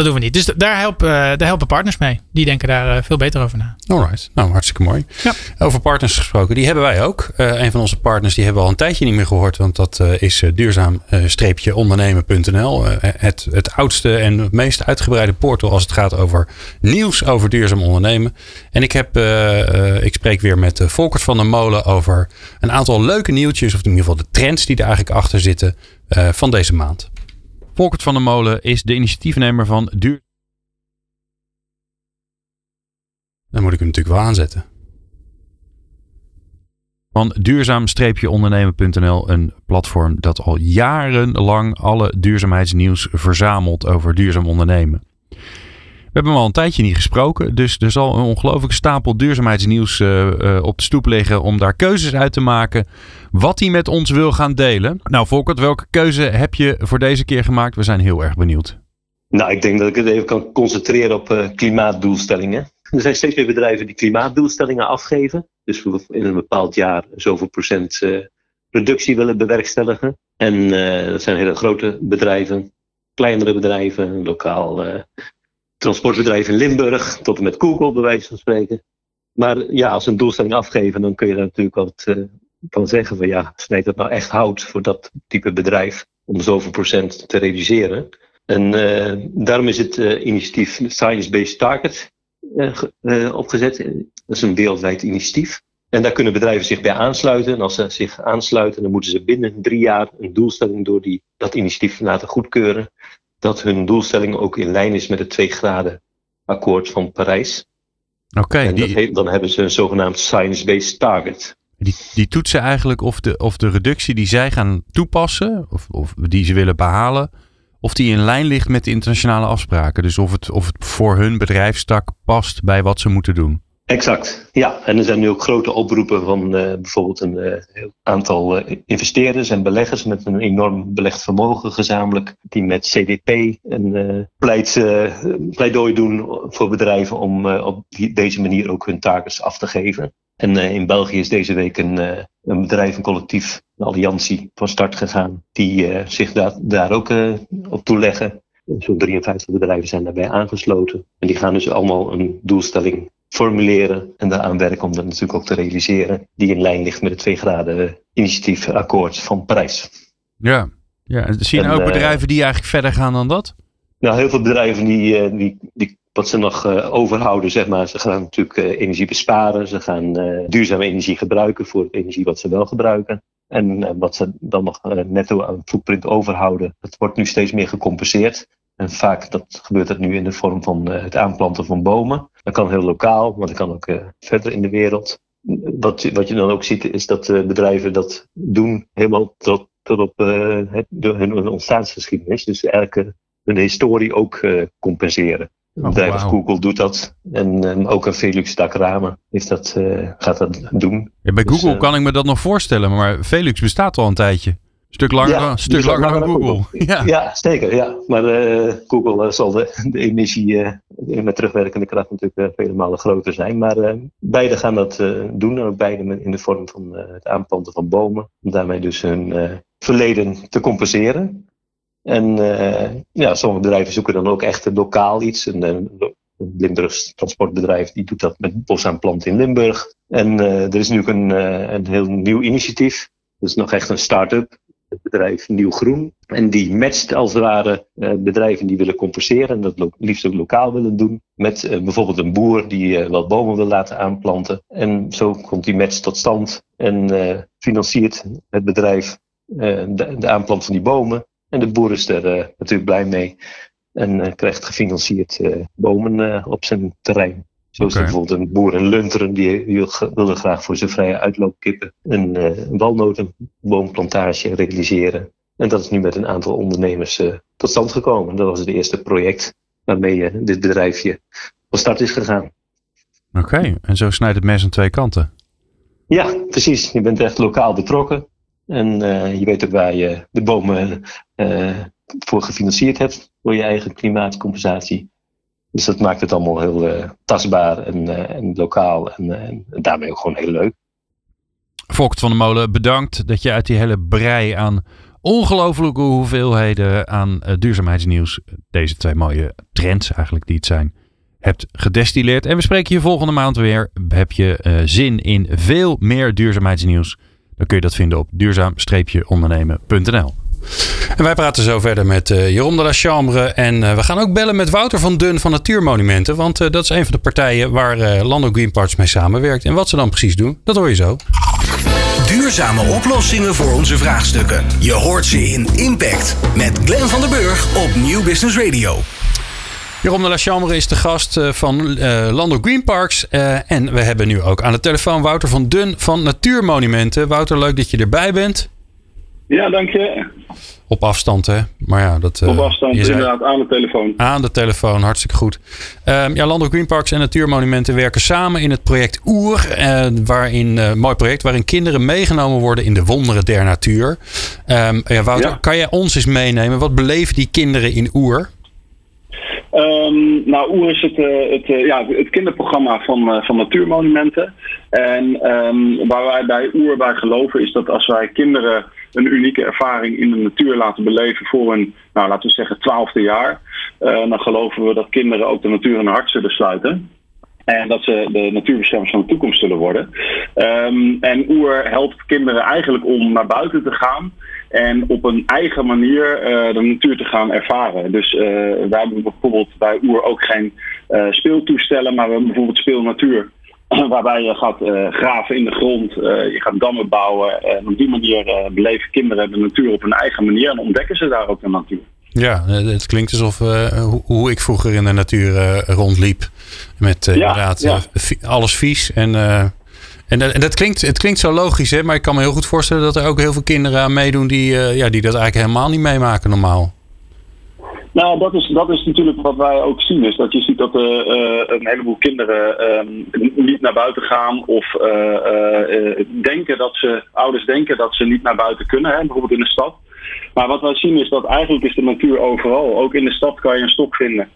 Speaker 3: dat doen we niet. Dus daar helpen, eh, daar helpen partners mee. Die denken daar eh, veel beter over na.
Speaker 1: Alright, nou hartstikke mooi.
Speaker 3: Ja.
Speaker 1: Over partners gesproken, die hebben wij ook. Eh, een van onze partners die hebben we al een tijdje niet meer gehoord, want dat is duurzaam-ondernemen.nl. Het, het oudste en het meest uitgebreide portal als het gaat over nieuws over duurzaam ondernemen. En ik, heb, ik spreek weer met Volkert van der Molen over een aantal leuke nieuwtjes, of in ieder geval de trends die er eigenlijk achter zitten van deze maand. Volkert van der Molen is de initiatiefnemer van Duur. Dan moet ik hem natuurlijk wel aanzetten. Van duurzaam-ondernemen.nl, een platform dat al jarenlang alle duurzaamheidsnieuws verzamelt over duurzaam ondernemen. We hebben hem al een tijdje niet gesproken, dus er zal een ongelooflijke stapel duurzaamheidsnieuws eh, eh, op de stoep liggen om daar keuzes uit te maken wat hij met ons wil gaan delen. Nou Volkert, welke keuze heb je voor deze keer gemaakt? We zijn heel erg benieuwd.
Speaker 4: Nou, ik denk dat ik het even kan concentreren op eh, klimaatdoelstellingen. Er zijn steeds meer bedrijven die klimaatdoelstellingen afgeven. Dus in een bepaald jaar zoveel procent reductie willen bewerkstelligen. En dat zijn hele grote bedrijven, kleinere bedrijven, lokaal eh, transportbedrijf in Limburg, tot en met Google bij wijze van spreken. Maar ja, als ze een doelstelling afgeven, dan kun je daar natuurlijk wat eh, van zeggen van ja, snijdt dat nou echt hout voor dat type bedrijf om zoveel procent te reduceren. En eh, daarom is het eh, initiatief Science Based Target ge- opgezet. Dat is een wereldwijd initiatief. En daar kunnen bedrijven zich bij aansluiten. En als ze zich aansluiten, dan moeten ze binnen drie jaar een doelstelling door die, dat initiatief laten goedkeuren. Dat hun doelstelling ook in lijn is met het 2 graden akkoord van Parijs.
Speaker 1: Oké,
Speaker 4: en
Speaker 1: die,
Speaker 4: dan hebben ze een zogenaamd Science Based Target.
Speaker 1: die, die toetsen eigenlijk of de, of de reductie die zij gaan toepassen, of, of die ze willen behalen, of die in lijn ligt met de internationale afspraken. Dus of het, of het voor hun bedrijfstak past bij wat ze moeten doen.
Speaker 4: Exact, ja. En er zijn nu ook grote oproepen van eh, bijvoorbeeld een eh, aantal eh, investeerders en beleggers met een enorm belegd vermogen gezamenlijk, die met CDP een pleidooi doen voor bedrijven om op deze manier ook hun targets af te geven. En in België is deze week een, een bedrijf, een collectief, een alliantie van start gegaan, die zich daar, daar ook op toeleggen. Zo'n 53 bedrijven zijn daarbij aangesloten. En die gaan dus allemaal een doelstelling formuleren en daaraan werken om dat natuurlijk ook te realiseren, die in lijn ligt met het 2 graden initiatiefakkoord van Parijs.
Speaker 1: Ja. ja en zien
Speaker 4: En,
Speaker 1: ook
Speaker 4: eh,
Speaker 1: bedrijven die eigenlijk verder gaan dan dat?
Speaker 4: Nou, heel veel bedrijven die, eh, die, die wat ze nog eh, overhouden, zeg maar, ze gaan natuurlijk energie besparen, ze gaan duurzame energie gebruiken voor energie wat ze wel gebruiken. En wat ze dan nog netto aan footprint overhouden, dat wordt nu steeds meer gecompenseerd. En vaak dat gebeurt dat nu in de vorm van het aanplanten van bomen. Dat kan heel lokaal, maar dat kan ook eh, verder in de wereld. Wat, wat je dan ook ziet, is dat eh, bedrijven dat doen helemaal tot, tot op eh, het, hun ontstaansgeschiedenis. Dus elke hun historie ook eh, compenseren. Een bedrijf als. Google doet dat. En ook een Velux Dakrama heeft dat, eh, gaat dat doen.
Speaker 1: Ja, bij
Speaker 4: Dus,
Speaker 1: Google kan ik me dat nog voorstellen, maar Velux bestaat al een tijdje. Stuk langer,
Speaker 4: Ja,
Speaker 1: stuk langer dan
Speaker 4: langer dan
Speaker 1: Google. Ja.
Speaker 4: Ja, zeker. Ja. Maar eh, Google eh, zal de, de emissie eh, met terugwerkende kracht natuurlijk vele malen groter zijn. Maar beide gaan dat doen. En ook beide in de vorm van het aanplanten van bomen. Om daarmee dus hun verleden te compenseren. En ja, sommige bedrijven zoeken dan ook echt lokaal iets. Een, een, Limburgs transportbedrijf die doet dat met bosaanplanten in Limburg. En er is nu ook een, een heel nieuw initiatief. Dat is nog echt een start-up. Het bedrijf Nieuw Groen. En die matcht als het ware bedrijven die willen compenseren en dat liefst ook lokaal willen doen. Met bijvoorbeeld een boer die wat bomen wil laten aanplanten. En zo komt die match tot stand en financiert het bedrijf de, de aanplant van die bomen. En de boer is er natuurlijk blij mee en krijgt gefinancierd bomen op zijn terrein. Zo is bijvoorbeeld een boer in Lunteren die, wilde graag voor zijn vrije uitloopkippen een, uh, walnotenboomplantage realiseren. En dat is nu met een aantal ondernemers uh, tot stand gekomen. Dat was het eerste project waarmee uh, dit bedrijfje van start is gegaan.
Speaker 1: Oké, en zo snijdt het mes aan twee kanten.
Speaker 4: Ja, precies. Je bent echt lokaal betrokken. En je weet ook waar je de bomen voor gefinancierd hebt voor je eigen klimaatcompensatie. Dus dat maakt het allemaal heel uh, tastbaar en, uh, en lokaal en, uh, en, daarmee ook gewoon heel leuk.
Speaker 1: Volkt van der Molen, bedankt dat je uit die hele brei aan ongelofelijke hoeveelheden aan duurzaamheidsnieuws, deze twee mooie trends eigenlijk die het zijn, hebt gedestilleerd. En we spreken je volgende maand weer. Heb je zin in veel meer duurzaamheidsnieuws? Dan kun je dat vinden op duurzaam-ondernemen.nl. En wij praten zo verder met uh, Jeroen de la Chambre. En uh, we gaan ook bellen met Wouter van Dun van Natuurmonumenten. Want uh, dat is een van de partijen waar Lando Green Parts mee samenwerkt. En wat ze dan precies doen, dat hoor je zo.
Speaker 2: Duurzame oplossingen voor onze vraagstukken. Je hoort ze in Impact. Met Glenn van den Burg op Nieuw Business Radio.
Speaker 1: Jeroen de la Chambre is de gast van Lando Green Parks. en we hebben nu ook aan de telefoon Wouter van Dun van Natuurmonumenten. Wouter, leuk dat je erbij bent.
Speaker 5: Ja, dank je.
Speaker 1: Op afstand, hè? Maar ja, dat,
Speaker 5: Op eh, afstand, inderdaad, aan de telefoon.
Speaker 1: Aan de telefoon, hartstikke goed. Um, ja, Landelijk Greenparks en Natuurmonumenten werken samen in het project Oer. Uh, waarin, uh, mooi project, waarin kinderen meegenomen worden in de wonderen der natuur. Um, ja, Wouter, kan jij ons eens meenemen? Wat beleven die kinderen in Oer?
Speaker 5: Um, nou, Oer is het, het, ja, het kinderprogramma van, van Natuurmonumenten. En um, waar wij bij Oer bij geloven is dat als wij kinderen een unieke ervaring in de natuur laten beleven voor een, nou, laten we zeggen, twaalfde jaar. Uh, dan geloven we dat kinderen ook de natuur in hun hart zullen sluiten. En dat ze de natuurbeschermers van de toekomst zullen worden. Um, en Oer helpt kinderen eigenlijk om naar buiten te gaan. En op een eigen manier uh, de natuur te gaan ervaren. Dus uh, wij hebben bijvoorbeeld bij Oer ook geen speeltoestellen, maar we hebben bijvoorbeeld speelnatuur. waarbij je gaat uh, graven in de grond, uh, je gaat dammen bouwen. En op die manier uh, beleven kinderen de natuur op hun eigen manier en ontdekken ze daar ook de natuur.
Speaker 1: Ja, het klinkt alsof hoe, hoe, ik vroeger in de natuur rondliep. Met ja, inderdaad ja. alles vies. En, en, en, dat klinkt, het klinkt zo logisch, hè? maar ik kan me heel goed voorstellen dat er ook heel veel kinderen aan meedoen die, ja, die dat eigenlijk helemaal niet meemaken normaal.
Speaker 5: Nou, dat is, dat is natuurlijk wat wij ook zien. Is dat je ziet dat uh, een heleboel kinderen uh, niet naar buiten gaan. Of uh, denken dat ze, ouders denken dat ze niet naar buiten kunnen. Hè, bijvoorbeeld in de stad. Maar wat wij zien is dat eigenlijk is de natuur overal. Ook in de stad kan je een stok vinden.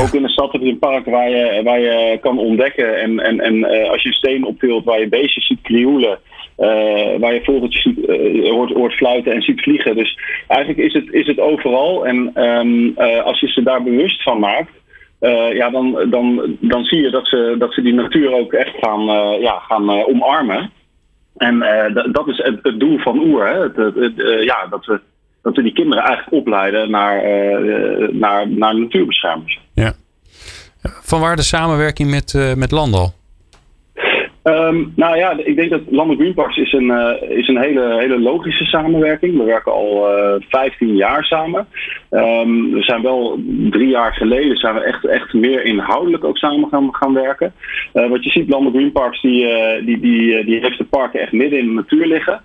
Speaker 5: Ook in de stad heb je een park waar je, waar je kan ontdekken. En, en, en als je een steen optilt waar je beestjes ziet krioelen. Uh, waar je vogeltjes ziet, uh, hoort, hoort, fluiten en ziet vliegen. Dus eigenlijk is het, is het overal. En uh, als je ze daar bewust van maakt, ja, dan, dan, dan zie je dat ze, dat ze die natuur ook echt gaan, ja, gaan omarmen. En dat is het, het, doel van Oer. Hè? Het, ja, dat, we, dat we die kinderen eigenlijk opleiden naar, naar, naar natuurbeschermers.
Speaker 1: Ja. Vanwaar de samenwerking met, met Landal?
Speaker 5: Um, nou ja, ik denk dat Landelijk Greenparks is een, uh, is een hele, hele logische samenwerking. We werken al uh, eh, 15 jaar samen. Um, we zijn wel drie jaar geleden zijn we echt, echt meer inhoudelijk ook samen gaan, gaan werken. Uh, wat je ziet, Landelijk Greenparks die, die, die, die heeft de parken echt midden in de natuur liggen.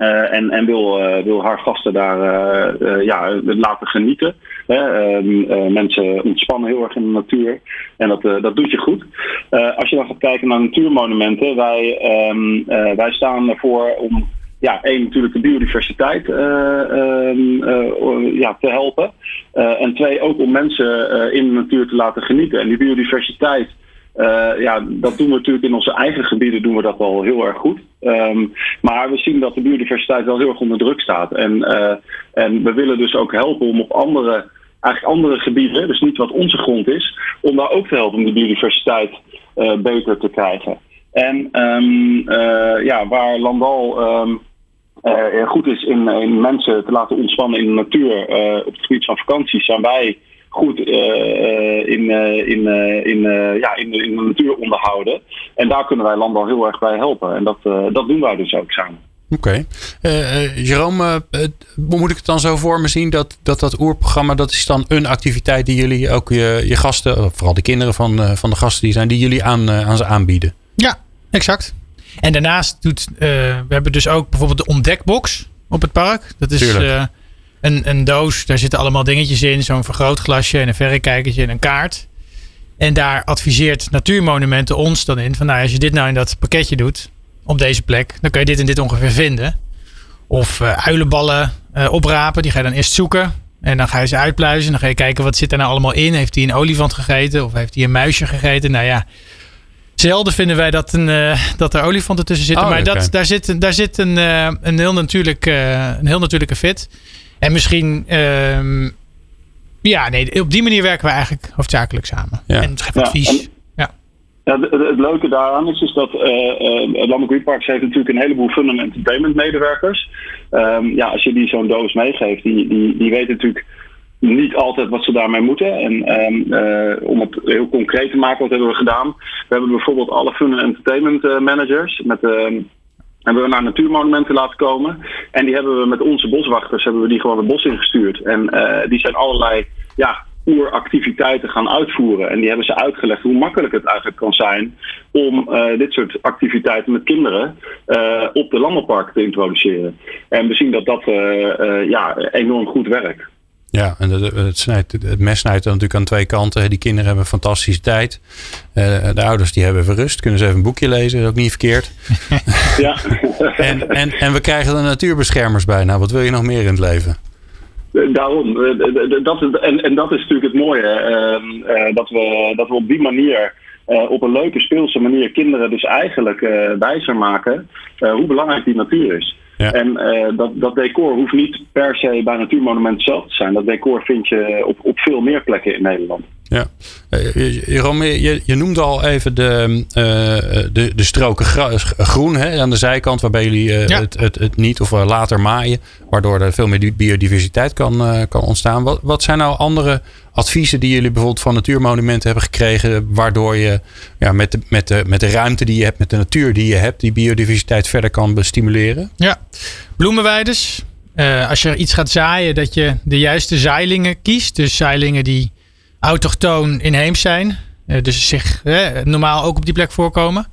Speaker 5: Uh, en, en wil, uh, wil haar gasten daar uh, ja, laten genieten. Ehm, mensen ontspannen heel erg in de natuur. En dat, dat doet je goed. als je dan gaat kijken naar natuurmonumenten. Wij, um, wij staan ervoor om ja, één natuurlijk de biodiversiteit um, ja, te helpen. en twee ook om mensen in de natuur te laten genieten. En die biodiversiteit uh, ja, dat doen we natuurlijk in onze eigen gebieden doen we dat wel heel erg goed. Um, maar we zien dat de biodiversiteit wel heel erg onder druk staat. En, uh, en we willen dus ook helpen om op andere, eigenlijk andere gebieden, dus niet wat onze grond is, om daar ook te helpen om de biodiversiteit uh, beter te krijgen. En um, ja, waar Landal um, goed is in, in mensen te laten ontspannen in de natuur op het gebied van vakanties, zijn wij goed in, in, in, ja, in, in de natuur onderhouden. En daar kunnen wij landbouw heel erg bij helpen. En dat, dat doen wij dus ook samen.
Speaker 1: Oké. Okay. Jerome, hoe moet ik het dan zo voor me zien? Dat dat, dat oerprogramma, dat is dan een activiteit die jullie ook je, je gasten, vooral de kinderen van, van de gasten die zijn, die jullie aan, aan ze aanbieden?
Speaker 3: Ja, exact. En daarnaast doet, uh, we hebben dus ook bijvoorbeeld de ontdekbox op het park. Dat is uh, een, een doos, daar zitten allemaal dingetjes in. Zo'n vergrootglasje en een verrekijkertje en een kaart. En daar adviseert Natuurmonumenten ons dan in. Van nou, als je dit nou in dat pakketje doet, op deze plek, dan kun je dit en dit ongeveer vinden. Of uh, uilenballen oprapen, die ga je dan eerst zoeken. En dan ga je ze uitpluizen. Dan ga je kijken wat zit er nou allemaal in. Heeft hij een olifant gegeten? Of heeft hij een muisje gegeten? Nou ja, Zelden vinden wij dat, een, uh, dat er olifanten tussen zitten. Oh, maar dat, daar zit, daar zit een, een, heel natuurlijk, een heel natuurlijke fit. En misschien... Uh, ja, nee, op die manier werken we eigenlijk hoofdzakelijk samen. Ja. En geven advies.
Speaker 5: Ja. ja het, het, leuke daaraan is, is dat uh, Landelijk Green Parks heeft natuurlijk een heleboel fun en entertainment medewerkers. Um, ja, als je die zo'n doos meegeeft, die, die, die weten natuurlijk niet altijd wat ze daarmee moeten. En um, uh, om het heel concreet te maken, wat hebben we gedaan? We hebben bijvoorbeeld alle fun en entertainment uh, managers met uh, hebben we naar natuurmonumenten laten komen. En die hebben we met onze boswachters hebben we die gewoon het bos ingestuurd. En die zijn allerlei ja, oeractiviteiten gaan uitvoeren. En die hebben ze uitgelegd hoe makkelijk het eigenlijk kan zijn om uh, dit soort activiteiten met kinderen uh, op de landbouwpark te introduceren. En we zien dat dat ja, enorm goed werkt.
Speaker 1: Ja, en het, het, snijdt, het mes snijdt dan natuurlijk aan twee kanten. Die kinderen hebben een fantastische tijd. Uh, de ouders die hebben even rust. Kunnen ze even een boekje lezen. Dat is ook niet verkeerd. Ja. en, en, en we krijgen er natuurbeschermers bij. Nou, wat wil je nog meer in het leven?
Speaker 5: Daarom. Dat en, en dat is natuurlijk het mooie. Uh, dat, we, dat we op die manier... Uh, op een leuke speelse manier kinderen dus eigenlijk uh, wijzer maken hoe belangrijk die natuur is. En uh, dat, dat decor hoeft niet per se bij Natuurmonument zelf te zijn. Dat decor vind je op, op veel meer plekken in Nederland.
Speaker 1: Ja, Jeroen, je, je noemde al even de, uh, de, de stroken groen hè, aan de zijkant, waarbij jullie uh, ja. het, het, het, niet of later maaien, waardoor er veel meer biodiversiteit kan, kan ontstaan. Wat, wat zijn nou andere adviezen die jullie bijvoorbeeld van natuurmonumenten hebben gekregen, waardoor je ja, met, de, met, de, met de ruimte die je hebt, met de natuur die je hebt, die biodiversiteit verder kan bestimuleren?
Speaker 3: Ja, bloemenweides. als je iets gaat zaaien, dat je de juiste zaailingen kiest. Dus zaailingen die autochtoon inheems zijn. Uh, dus zich normaal ook op die plek voorkomen.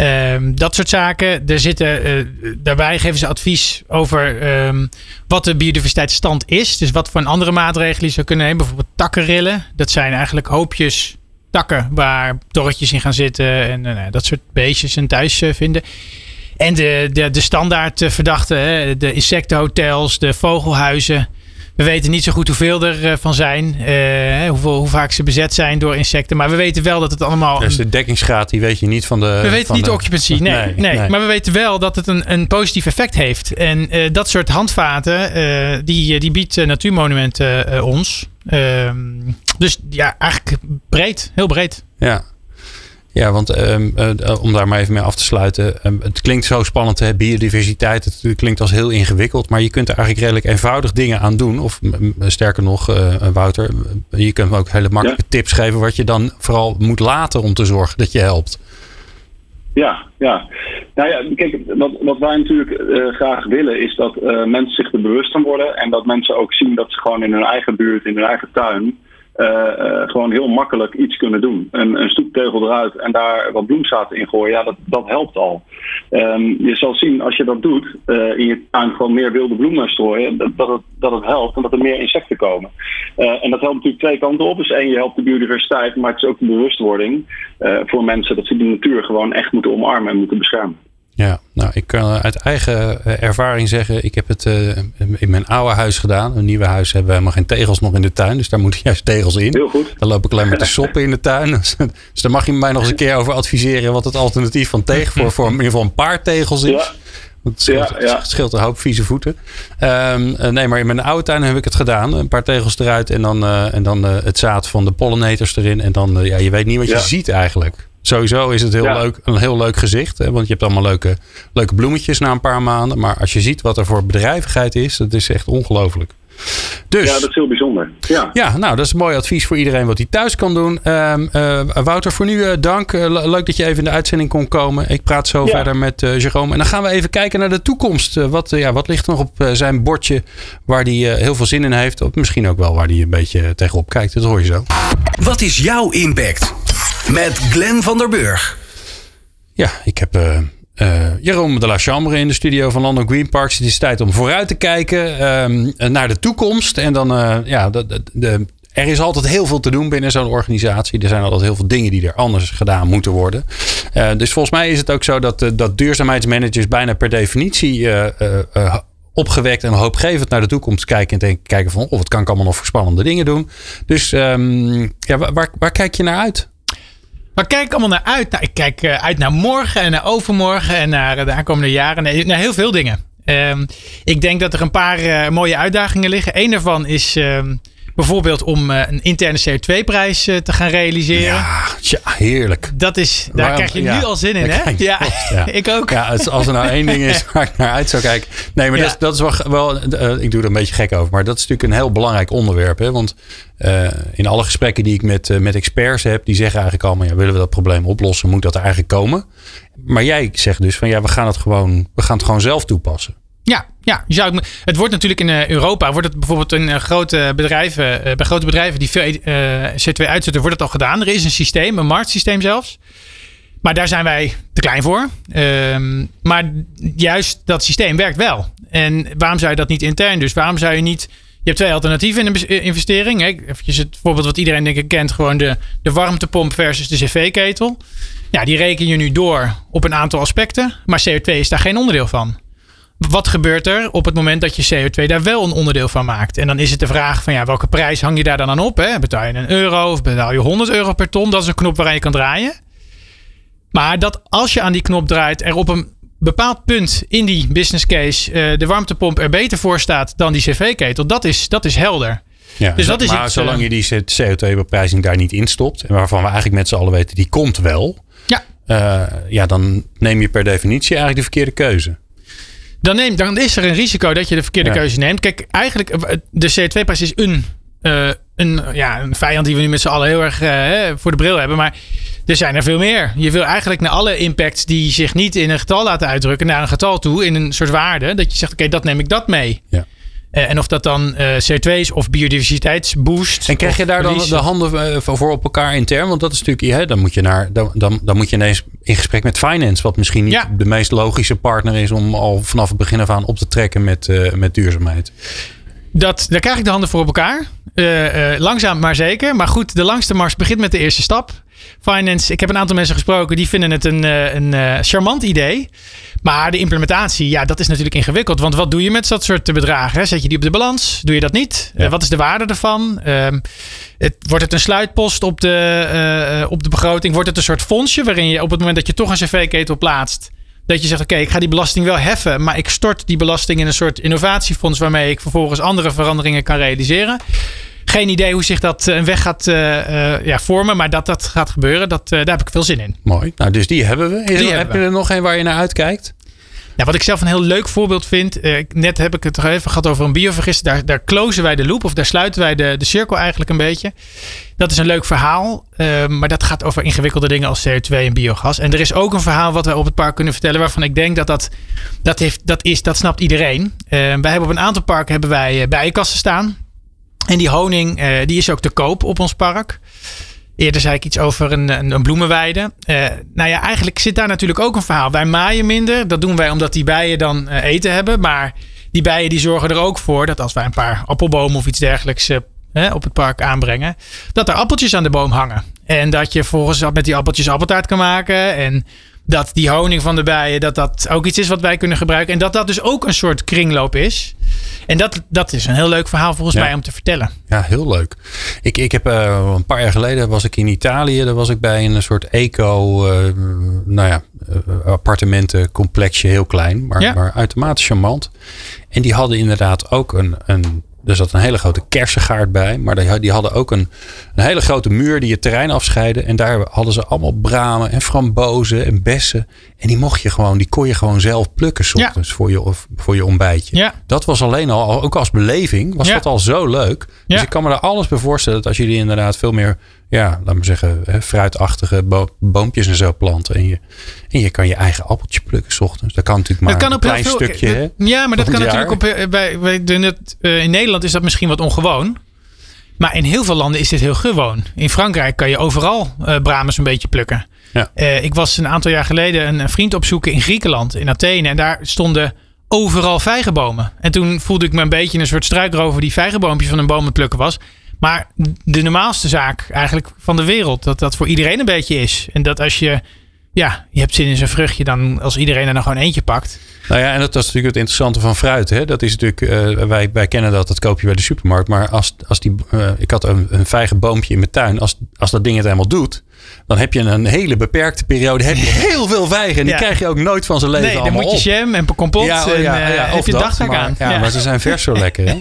Speaker 3: Um, dat soort zaken. Er zitten, uh, daarbij geven ze advies over um, wat de biodiversiteitsstand is. Dus wat voor een andere maatregelen je zou kunnen nemen. Bijvoorbeeld takkenrillen. Dat zijn eigenlijk hoopjes takken waar torretjes in gaan zitten. En uh, dat soort beestjes en thuis vinden. En de, de, de standaard verdachten. De insectenhotels, de vogelhuizen. We weten niet zo goed hoeveel er eh, van zijn. Uh, hoeveel, hoe vaak ze bezet zijn door insecten. Maar we weten wel dat het allemaal.
Speaker 1: Dus de dekkingsgraad, die weet je niet van de.
Speaker 3: We weten niet
Speaker 1: de
Speaker 3: occupancy. Nee, nee, nee, Maar we weten wel dat het een, een positief effect heeft. En uh, dat soort handvaten, uh, die, die biedt Natuurmonumenten ons. Ehm, dus ja, eigenlijk breed. Heel breed.
Speaker 1: Ja. Ja, want um, uh, om daar maar even mee af te sluiten. Um, het klinkt zo spannend, hè? biodiversiteit. Het klinkt als heel ingewikkeld. Maar je kunt er eigenlijk redelijk eenvoudig dingen aan doen. Of sterker nog, uh, Wouter, je kunt me ook hele makkelijke ja. tips geven. Wat je dan vooral moet laten om te zorgen dat je helpt.
Speaker 5: Ja, ja. Nou ja, kijk, wat, wat wij natuurlijk uh, graag willen is dat mensen zich er bewust van worden. En dat mensen ook zien dat ze gewoon in hun eigen buurt, in hun eigen tuin gewoon heel makkelijk iets kunnen doen. Een, een stoeptegel eruit en daar wat bloemzaad in gooien, ja, dat, dat helpt al. Um, je zal zien als je dat doet, uh, in je tuin gewoon meer wilde bloemen strooien, dat, dat, het, dat het helpt en dat er meer insecten komen. en dat helpt natuurlijk twee kanten op. Dus één, je helpt de biodiversiteit, maar het is ook de bewustwording voor mensen dat ze de natuur gewoon echt moeten omarmen en moeten beschermen.
Speaker 1: Ja, nou, ik kan uit eigen eh, ervaring zeggen, ik heb het uh, in mijn oude huis gedaan. Een nieuwe huis hebben we helemaal geen tegels nog in de tuin, dus daar moeten juist tegels in.
Speaker 5: Heel goed.
Speaker 1: Dan loop ik alleen met de soppen in de tuin. Dus daar mag je mij nog eens een keer over adviseren wat het alternatief van tegen voor, voor in ieder geval een paar tegels is. Ja. Het scheelt, ja, ja. scheelt een hoop vieze voeten. Um, nee, maar in mijn oude tuin heb ik het gedaan. Een paar tegels eruit en dan, uh, en dan uh, het zaad van de pollinators erin. En dan, ja, je weet niet wat je ziet eigenlijk. Sowieso is het heel
Speaker 5: Ja.
Speaker 1: leuk, een heel leuk gezicht. Hè? Want je hebt allemaal leuke, leuke bloemetjes na een paar maanden. Maar als je ziet wat er voor bedrijvigheid is, dat is echt ongelooflijk. Dus
Speaker 5: Ja, dat is heel bijzonder. Ja.
Speaker 1: ja, nou, dat is een mooi advies voor iedereen wat hij thuis kan doen. Ehm, eh, Wouter, voor nu eh, dank. Eh, le- leuk dat je even in de uitzending kon komen. Ik praat zo
Speaker 5: Ja.
Speaker 1: verder met Jerome. En dan gaan we even kijken naar de toekomst. Wat, ja, wat ligt er nog op zijn bordje waar hij heel veel zin in heeft? Of misschien ook wel waar hij een beetje tegenop kijkt. Dat hoor je zo.
Speaker 2: Wat is jouw impact? Met Glenn van der Burg.
Speaker 1: Ja, ik heb eh, Jerome de la Chambre in de studio van London Green Parks. Het is tijd om vooruit te kijken ehm, naar de toekomst. En dan, eh, ja, de, er is altijd heel veel te doen binnen zo'n organisatie. Er zijn altijd heel veel dingen die er anders gedaan moeten worden. Dus volgens mij is het ook zo dat, dat duurzaamheidsmanagers bijna per definitie opgewekt en hoopgevend naar de toekomst kijken. En kijken van, oh, wat kan allemaal nog spannende dingen doen. Dus ehm, ja, waar, waar kijk je naar uit?
Speaker 3: Waar kijk allemaal naar uit? Nou, ik kijk eh, uit naar morgen en naar overmorgen en naar de aankomende jaren. Nee, naar heel veel dingen. Ehm, ik denk dat er een paar eh, mooie uitdagingen liggen. Eén daarvan is ehm, bijvoorbeeld om eh, een interne CO2-prijs te gaan realiseren.
Speaker 1: Ja, tja, heerlijk.
Speaker 3: Dat daar
Speaker 1: Waarom-
Speaker 3: krijg je
Speaker 1: ja,
Speaker 3: nu al zin in,
Speaker 1: daar
Speaker 3: hè? Ja, ik ook.
Speaker 1: Ja, als, als er nou één ding is waar ik naar uit zou kijken. Nee, maar dat, is, dat is wel, wel eh, ik doe er een beetje gek over. Maar dat is natuurlijk een heel belangrijk onderwerp. Hè? Want eh, in alle gesprekken die ik met, eh, met experts heb, die zeggen eigenlijk allemaal, ja, willen we dat probleem oplossen, moet dat er eigenlijk komen. Maar jij zegt dus van ja, we gaan het gewoon, we gaan het gewoon zelf toepassen.
Speaker 3: Ja, ja het- wordt natuurlijk in eh, Europa, wordt het bijvoorbeeld in eh, grote bedrijven, eh, bij grote bedrijven die veel eh, CO2 uitzetten, wordt het al gedaan. Er is een systeem, een marktsysteem zelfs. Maar daar zijn wij te klein voor. Ehm, maar juist dat systeem werkt wel. En waarom zou je dat niet intern? Dus waarom zou je niet. Je hebt twee alternatieven in een investering. Hè? Eventjes het voorbeeld wat iedereen denk ik kent. Gewoon de, de warmtepomp versus de cv-ketel. Ja, die reken je nu door op een aantal aspecten. Maar CO2 is daar geen onderdeel van. Wat gebeurt er op het moment dat je CO2 daar wel een onderdeel van maakt? En dan is het de vraag van ja, welke prijs hang je daar dan aan op? Hè? Betaal je een euro of betaal je 100 euro per ton? Dat is een knop waaraan je kan draaien. Maar dat als je aan die knop draait, er op een bepaald punt in die business case eh, de warmtepomp er beter voor staat dan die cv-ketel, dat is, dat is helder.
Speaker 1: Ja,
Speaker 3: Dus dat is
Speaker 1: maar
Speaker 3: iets,
Speaker 1: zolang
Speaker 3: eh,
Speaker 1: je die CO2-beprijzing daar niet in stopt, en waarvan we eigenlijk met z'n allen weten, die komt wel.
Speaker 3: Ja.
Speaker 1: eh, ja, dan neem je per definitie eigenlijk de verkeerde keuze.
Speaker 3: Dan, neem, dan is er een risico dat je de verkeerde
Speaker 1: Ja.
Speaker 3: keuze neemt. Kijk, eigenlijk, eh, de CO2-prijs is een, eh, een, ja, een vijand die we nu met z'n allen heel erg eh, voor de bril hebben. Maar er zijn er veel meer. Je wil eigenlijk naar alle impacts die zich niet in een getal laten uitdrukken, naar een getal toe, in een soort waarde. Dat je zegt, oké, dat neem ik dat mee.
Speaker 1: Ja.
Speaker 3: Eh, en of dat dan eh, CO2 is of biodiversiteitsboost.
Speaker 1: En krijg je daar dan de handen eh, voor op elkaar intern? Want dat is natuurlijk, hè, dan moet je naar, dan, dan, dan moet je ineens in gesprek met finance, wat misschien niet
Speaker 3: Ja.
Speaker 1: de meest logische partner is om al vanaf het begin af aan op te trekken met, met duurzaamheid.
Speaker 3: Dat, daar krijg ik de handen voor op elkaar. Langzaam maar zeker. Maar goed, de langste mars begint met de eerste stap. Finance, ik heb een aantal mensen gesproken die vinden het een, eh, een eh, charmant idee. Maar de implementatie, ja, dat is natuurlijk ingewikkeld. Want wat doe je met dat soort bedragen? hè? Zet je die op de balans? Doe je dat niet?
Speaker 1: Ja.
Speaker 3: Eh, wat is de waarde ervan? Ehm, het, wordt het een sluitpost op de, op de begroting? Wordt het een soort fondsje waarin je op het moment dat je toch een cv-ketel plaatst... Dat je zegt, oké, ik ga die belasting wel heffen, maar ik stort die belasting in een soort innovatiefonds waarmee ik vervolgens andere veranderingen kan realiseren. Geen idee hoe zich dat eh, een weg gaat eh, eh, ja, vormen, maar dat dat gaat gebeuren, dat, daar heb ik veel zin in.
Speaker 1: Mooi. Nou, dus die hebben we. Is
Speaker 3: Die
Speaker 1: heb
Speaker 3: hebben
Speaker 1: je er nog een waar je naar uitkijkt?
Speaker 3: Ja, wat ik zelf een heel leuk voorbeeld vind, eh, net heb ik het toch even gehad over een biovergist. Daar, daar closen wij de loop, of daar sluiten wij de, de cirkel eigenlijk een beetje. Dat is een leuk verhaal, eh, maar dat gaat over ingewikkelde dingen als CO2 en biogas. En er is ook een verhaal wat wij op het park kunnen vertellen, waarvan ik denk dat dat, dat, heeft, dat, is, dat snapt iedereen. Eh, wij hebben op een aantal parken hebben wij bijenkasten staan. En die honing, eh, die is ook te koop op ons park. Eerder zei ik iets over een, een, bloemenweide. Eh, nou ja, eigenlijk zit daar natuurlijk ook een verhaal. Wij maaien minder. Dat doen wij omdat die bijen dan eh, eten hebben. Maar die bijen die zorgen er ook voor dat als wij een paar appelbomen of iets dergelijks op het park aanbrengen, dat er appeltjes aan de boom hangen. En dat je volgens met die appeltjes appeltaart kan maken. En dat die honing van de bijen, dat dat ook iets is wat wij kunnen gebruiken. En dat dat dus ook een soort kringloop is. En dat, dat is een heel leuk verhaal volgens
Speaker 1: Ja.
Speaker 3: mij om te vertellen.
Speaker 1: Ja, heel leuk. Ik, ik heb eh, een paar jaar geleden was ik in Italië. Daar was ik bij een soort eco, eh, nou ja, eh, appartementencomplexje, heel klein, maar,
Speaker 3: Ja.
Speaker 1: maar uitermate charmant. En die hadden inderdaad ook een, een er zat een hele grote kersengaard bij. Maar die, die hadden ook een, een hele grote muur die het terrein afscheidde. En daar hadden ze allemaal bramen en frambozen en bessen. En die mocht je gewoon, die kon je gewoon zelf plukken s
Speaker 3: Ja.
Speaker 1: ochtends voor, je, of, voor je ontbijtje.
Speaker 3: Ja.
Speaker 1: Dat was alleen al, ook als beleving, was
Speaker 3: Ja.
Speaker 1: dat al zo leuk. Dus ik kan me daar alles bij voorstellen dat als jullie inderdaad veel meer, ja, laat maar zeggen, hè, fruitachtige bo- boompjes en zo planten. En je, en je kan je eigen appeltje plukken s ochtends. Dat kan natuurlijk maar
Speaker 3: kan
Speaker 1: een klein
Speaker 3: veel,
Speaker 1: stukje.
Speaker 3: Ja, maar dat kan natuurlijk op. eh, Bij, doen het, eh, in Nederland is dat misschien wat ongewoon. Maar in heel veel landen is dit heel gewoon. In Frankrijk kan je overal brames een beetje plukken.
Speaker 1: Ja.
Speaker 3: Ik was een aantal jaar geleden een, een vriend opzoeken in Griekenland, in Athene. En daar stonden overal vijgenbomen. En toen voelde ik me een beetje een soort struikrover die vijgenboompjes van een boom aan het plukken was. Maar de normaalste zaak eigenlijk van de wereld. Dat dat voor iedereen een beetje is. En dat als je, ja, je hebt zin in zo'n vruchtje, dan als iedereen er dan gewoon eentje pakt.
Speaker 1: Nou ja, en dat, dat is natuurlijk het interessante van fruit. Hè? Dat is natuurlijk, eh, wij, wij kennen dat, dat koop je bij de supermarkt. Maar als, als die, eh, ik had een, een vijgenboompje in mijn tuin. Als, als dat ding het helemaal doet, dan heb je een hele beperkte periode. Heb je heel veel vijgen. En die
Speaker 3: Ja.
Speaker 1: krijg je ook nooit van zijn leven
Speaker 3: Nee, dan
Speaker 1: allemaal
Speaker 3: moet je jam en kompot
Speaker 1: Ja, oh
Speaker 3: en
Speaker 1: ja,
Speaker 3: eh,
Speaker 1: ja,
Speaker 3: heb je dagtaak aan.
Speaker 1: Ja, maar ze zijn vers zo lekker. Hè?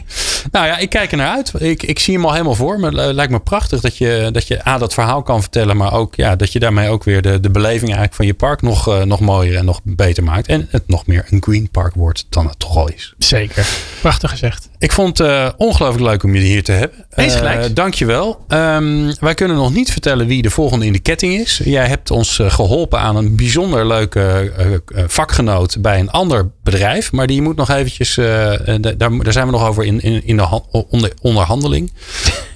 Speaker 1: Nou ja, ik kijk er naar uit. Ik, ik zie hem al helemaal voor me. Het lijkt me prachtig dat je, dat je A, dat verhaal kan vertellen. Maar ook ja, dat je daarmee ook weer de, de beleving eigenlijk van je park nog, eh, nog mooier en nog beter maakt. En het nog meer een green park wordt dan het toch al is.
Speaker 3: Zeker. Prachtig gezegd.
Speaker 1: Ik vond het eh, ongelooflijk leuk om je hier te hebben.
Speaker 3: Eens gelijk.
Speaker 1: dankjewel. Ehm, wij kunnen nog niet vertellen wie de volgende in de ketting is. Jij hebt ons eh, geholpen aan een bijzonder leuke eh, eh, vakgenoot bij een ander bedrijf. Maar die moet nog eventjes, eh, daar, daar zijn we nog over in, in, in de han- onder, onderhandeling.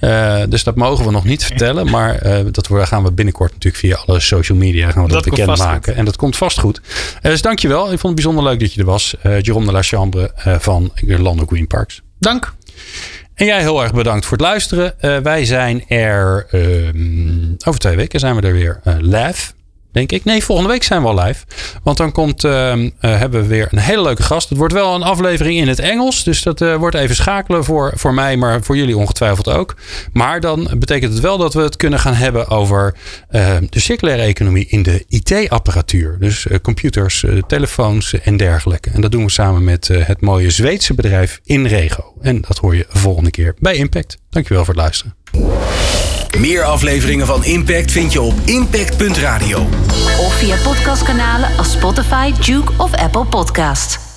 Speaker 1: Dus dat mogen we nog niet vertellen. Maar dat gaan we binnenkort natuurlijk via alle social media gaan we dat,
Speaker 3: vast
Speaker 1: bekendmaken. En dat komt vast goed. Dus dankjewel. Ik vond het bijzonder leuk dat je er was. Jerome de la Chambre van Lando Green Parks.
Speaker 3: Dank.
Speaker 1: En jij heel erg bedankt voor het luisteren. Eh, wij zijn er ehm, over twee weken zijn we er weer eh, live. Denk ik. Nee, volgende week zijn we al live. Want dan komt, ehm, eh, hebben we weer een hele leuke gast. Het wordt wel een aflevering in het Engels. Dus dat eh, wordt even schakelen voor, voor mij, maar voor jullie ongetwijfeld ook. Maar dan betekent het wel dat we het kunnen gaan hebben over eh, de circulaire economie in de IT-apparatuur. Dus eh, computers, telefoons en dergelijke. En dat doen we samen met het mooie Zweedse bedrijf Inrego. En dat hoor je volgende keer bij Impact. Dankjewel voor het luisteren.
Speaker 2: Meer afleveringen van Impact vind je op impact.radio.
Speaker 6: Of via podcastkanalen als Spotify, Duke of Apple Podcast.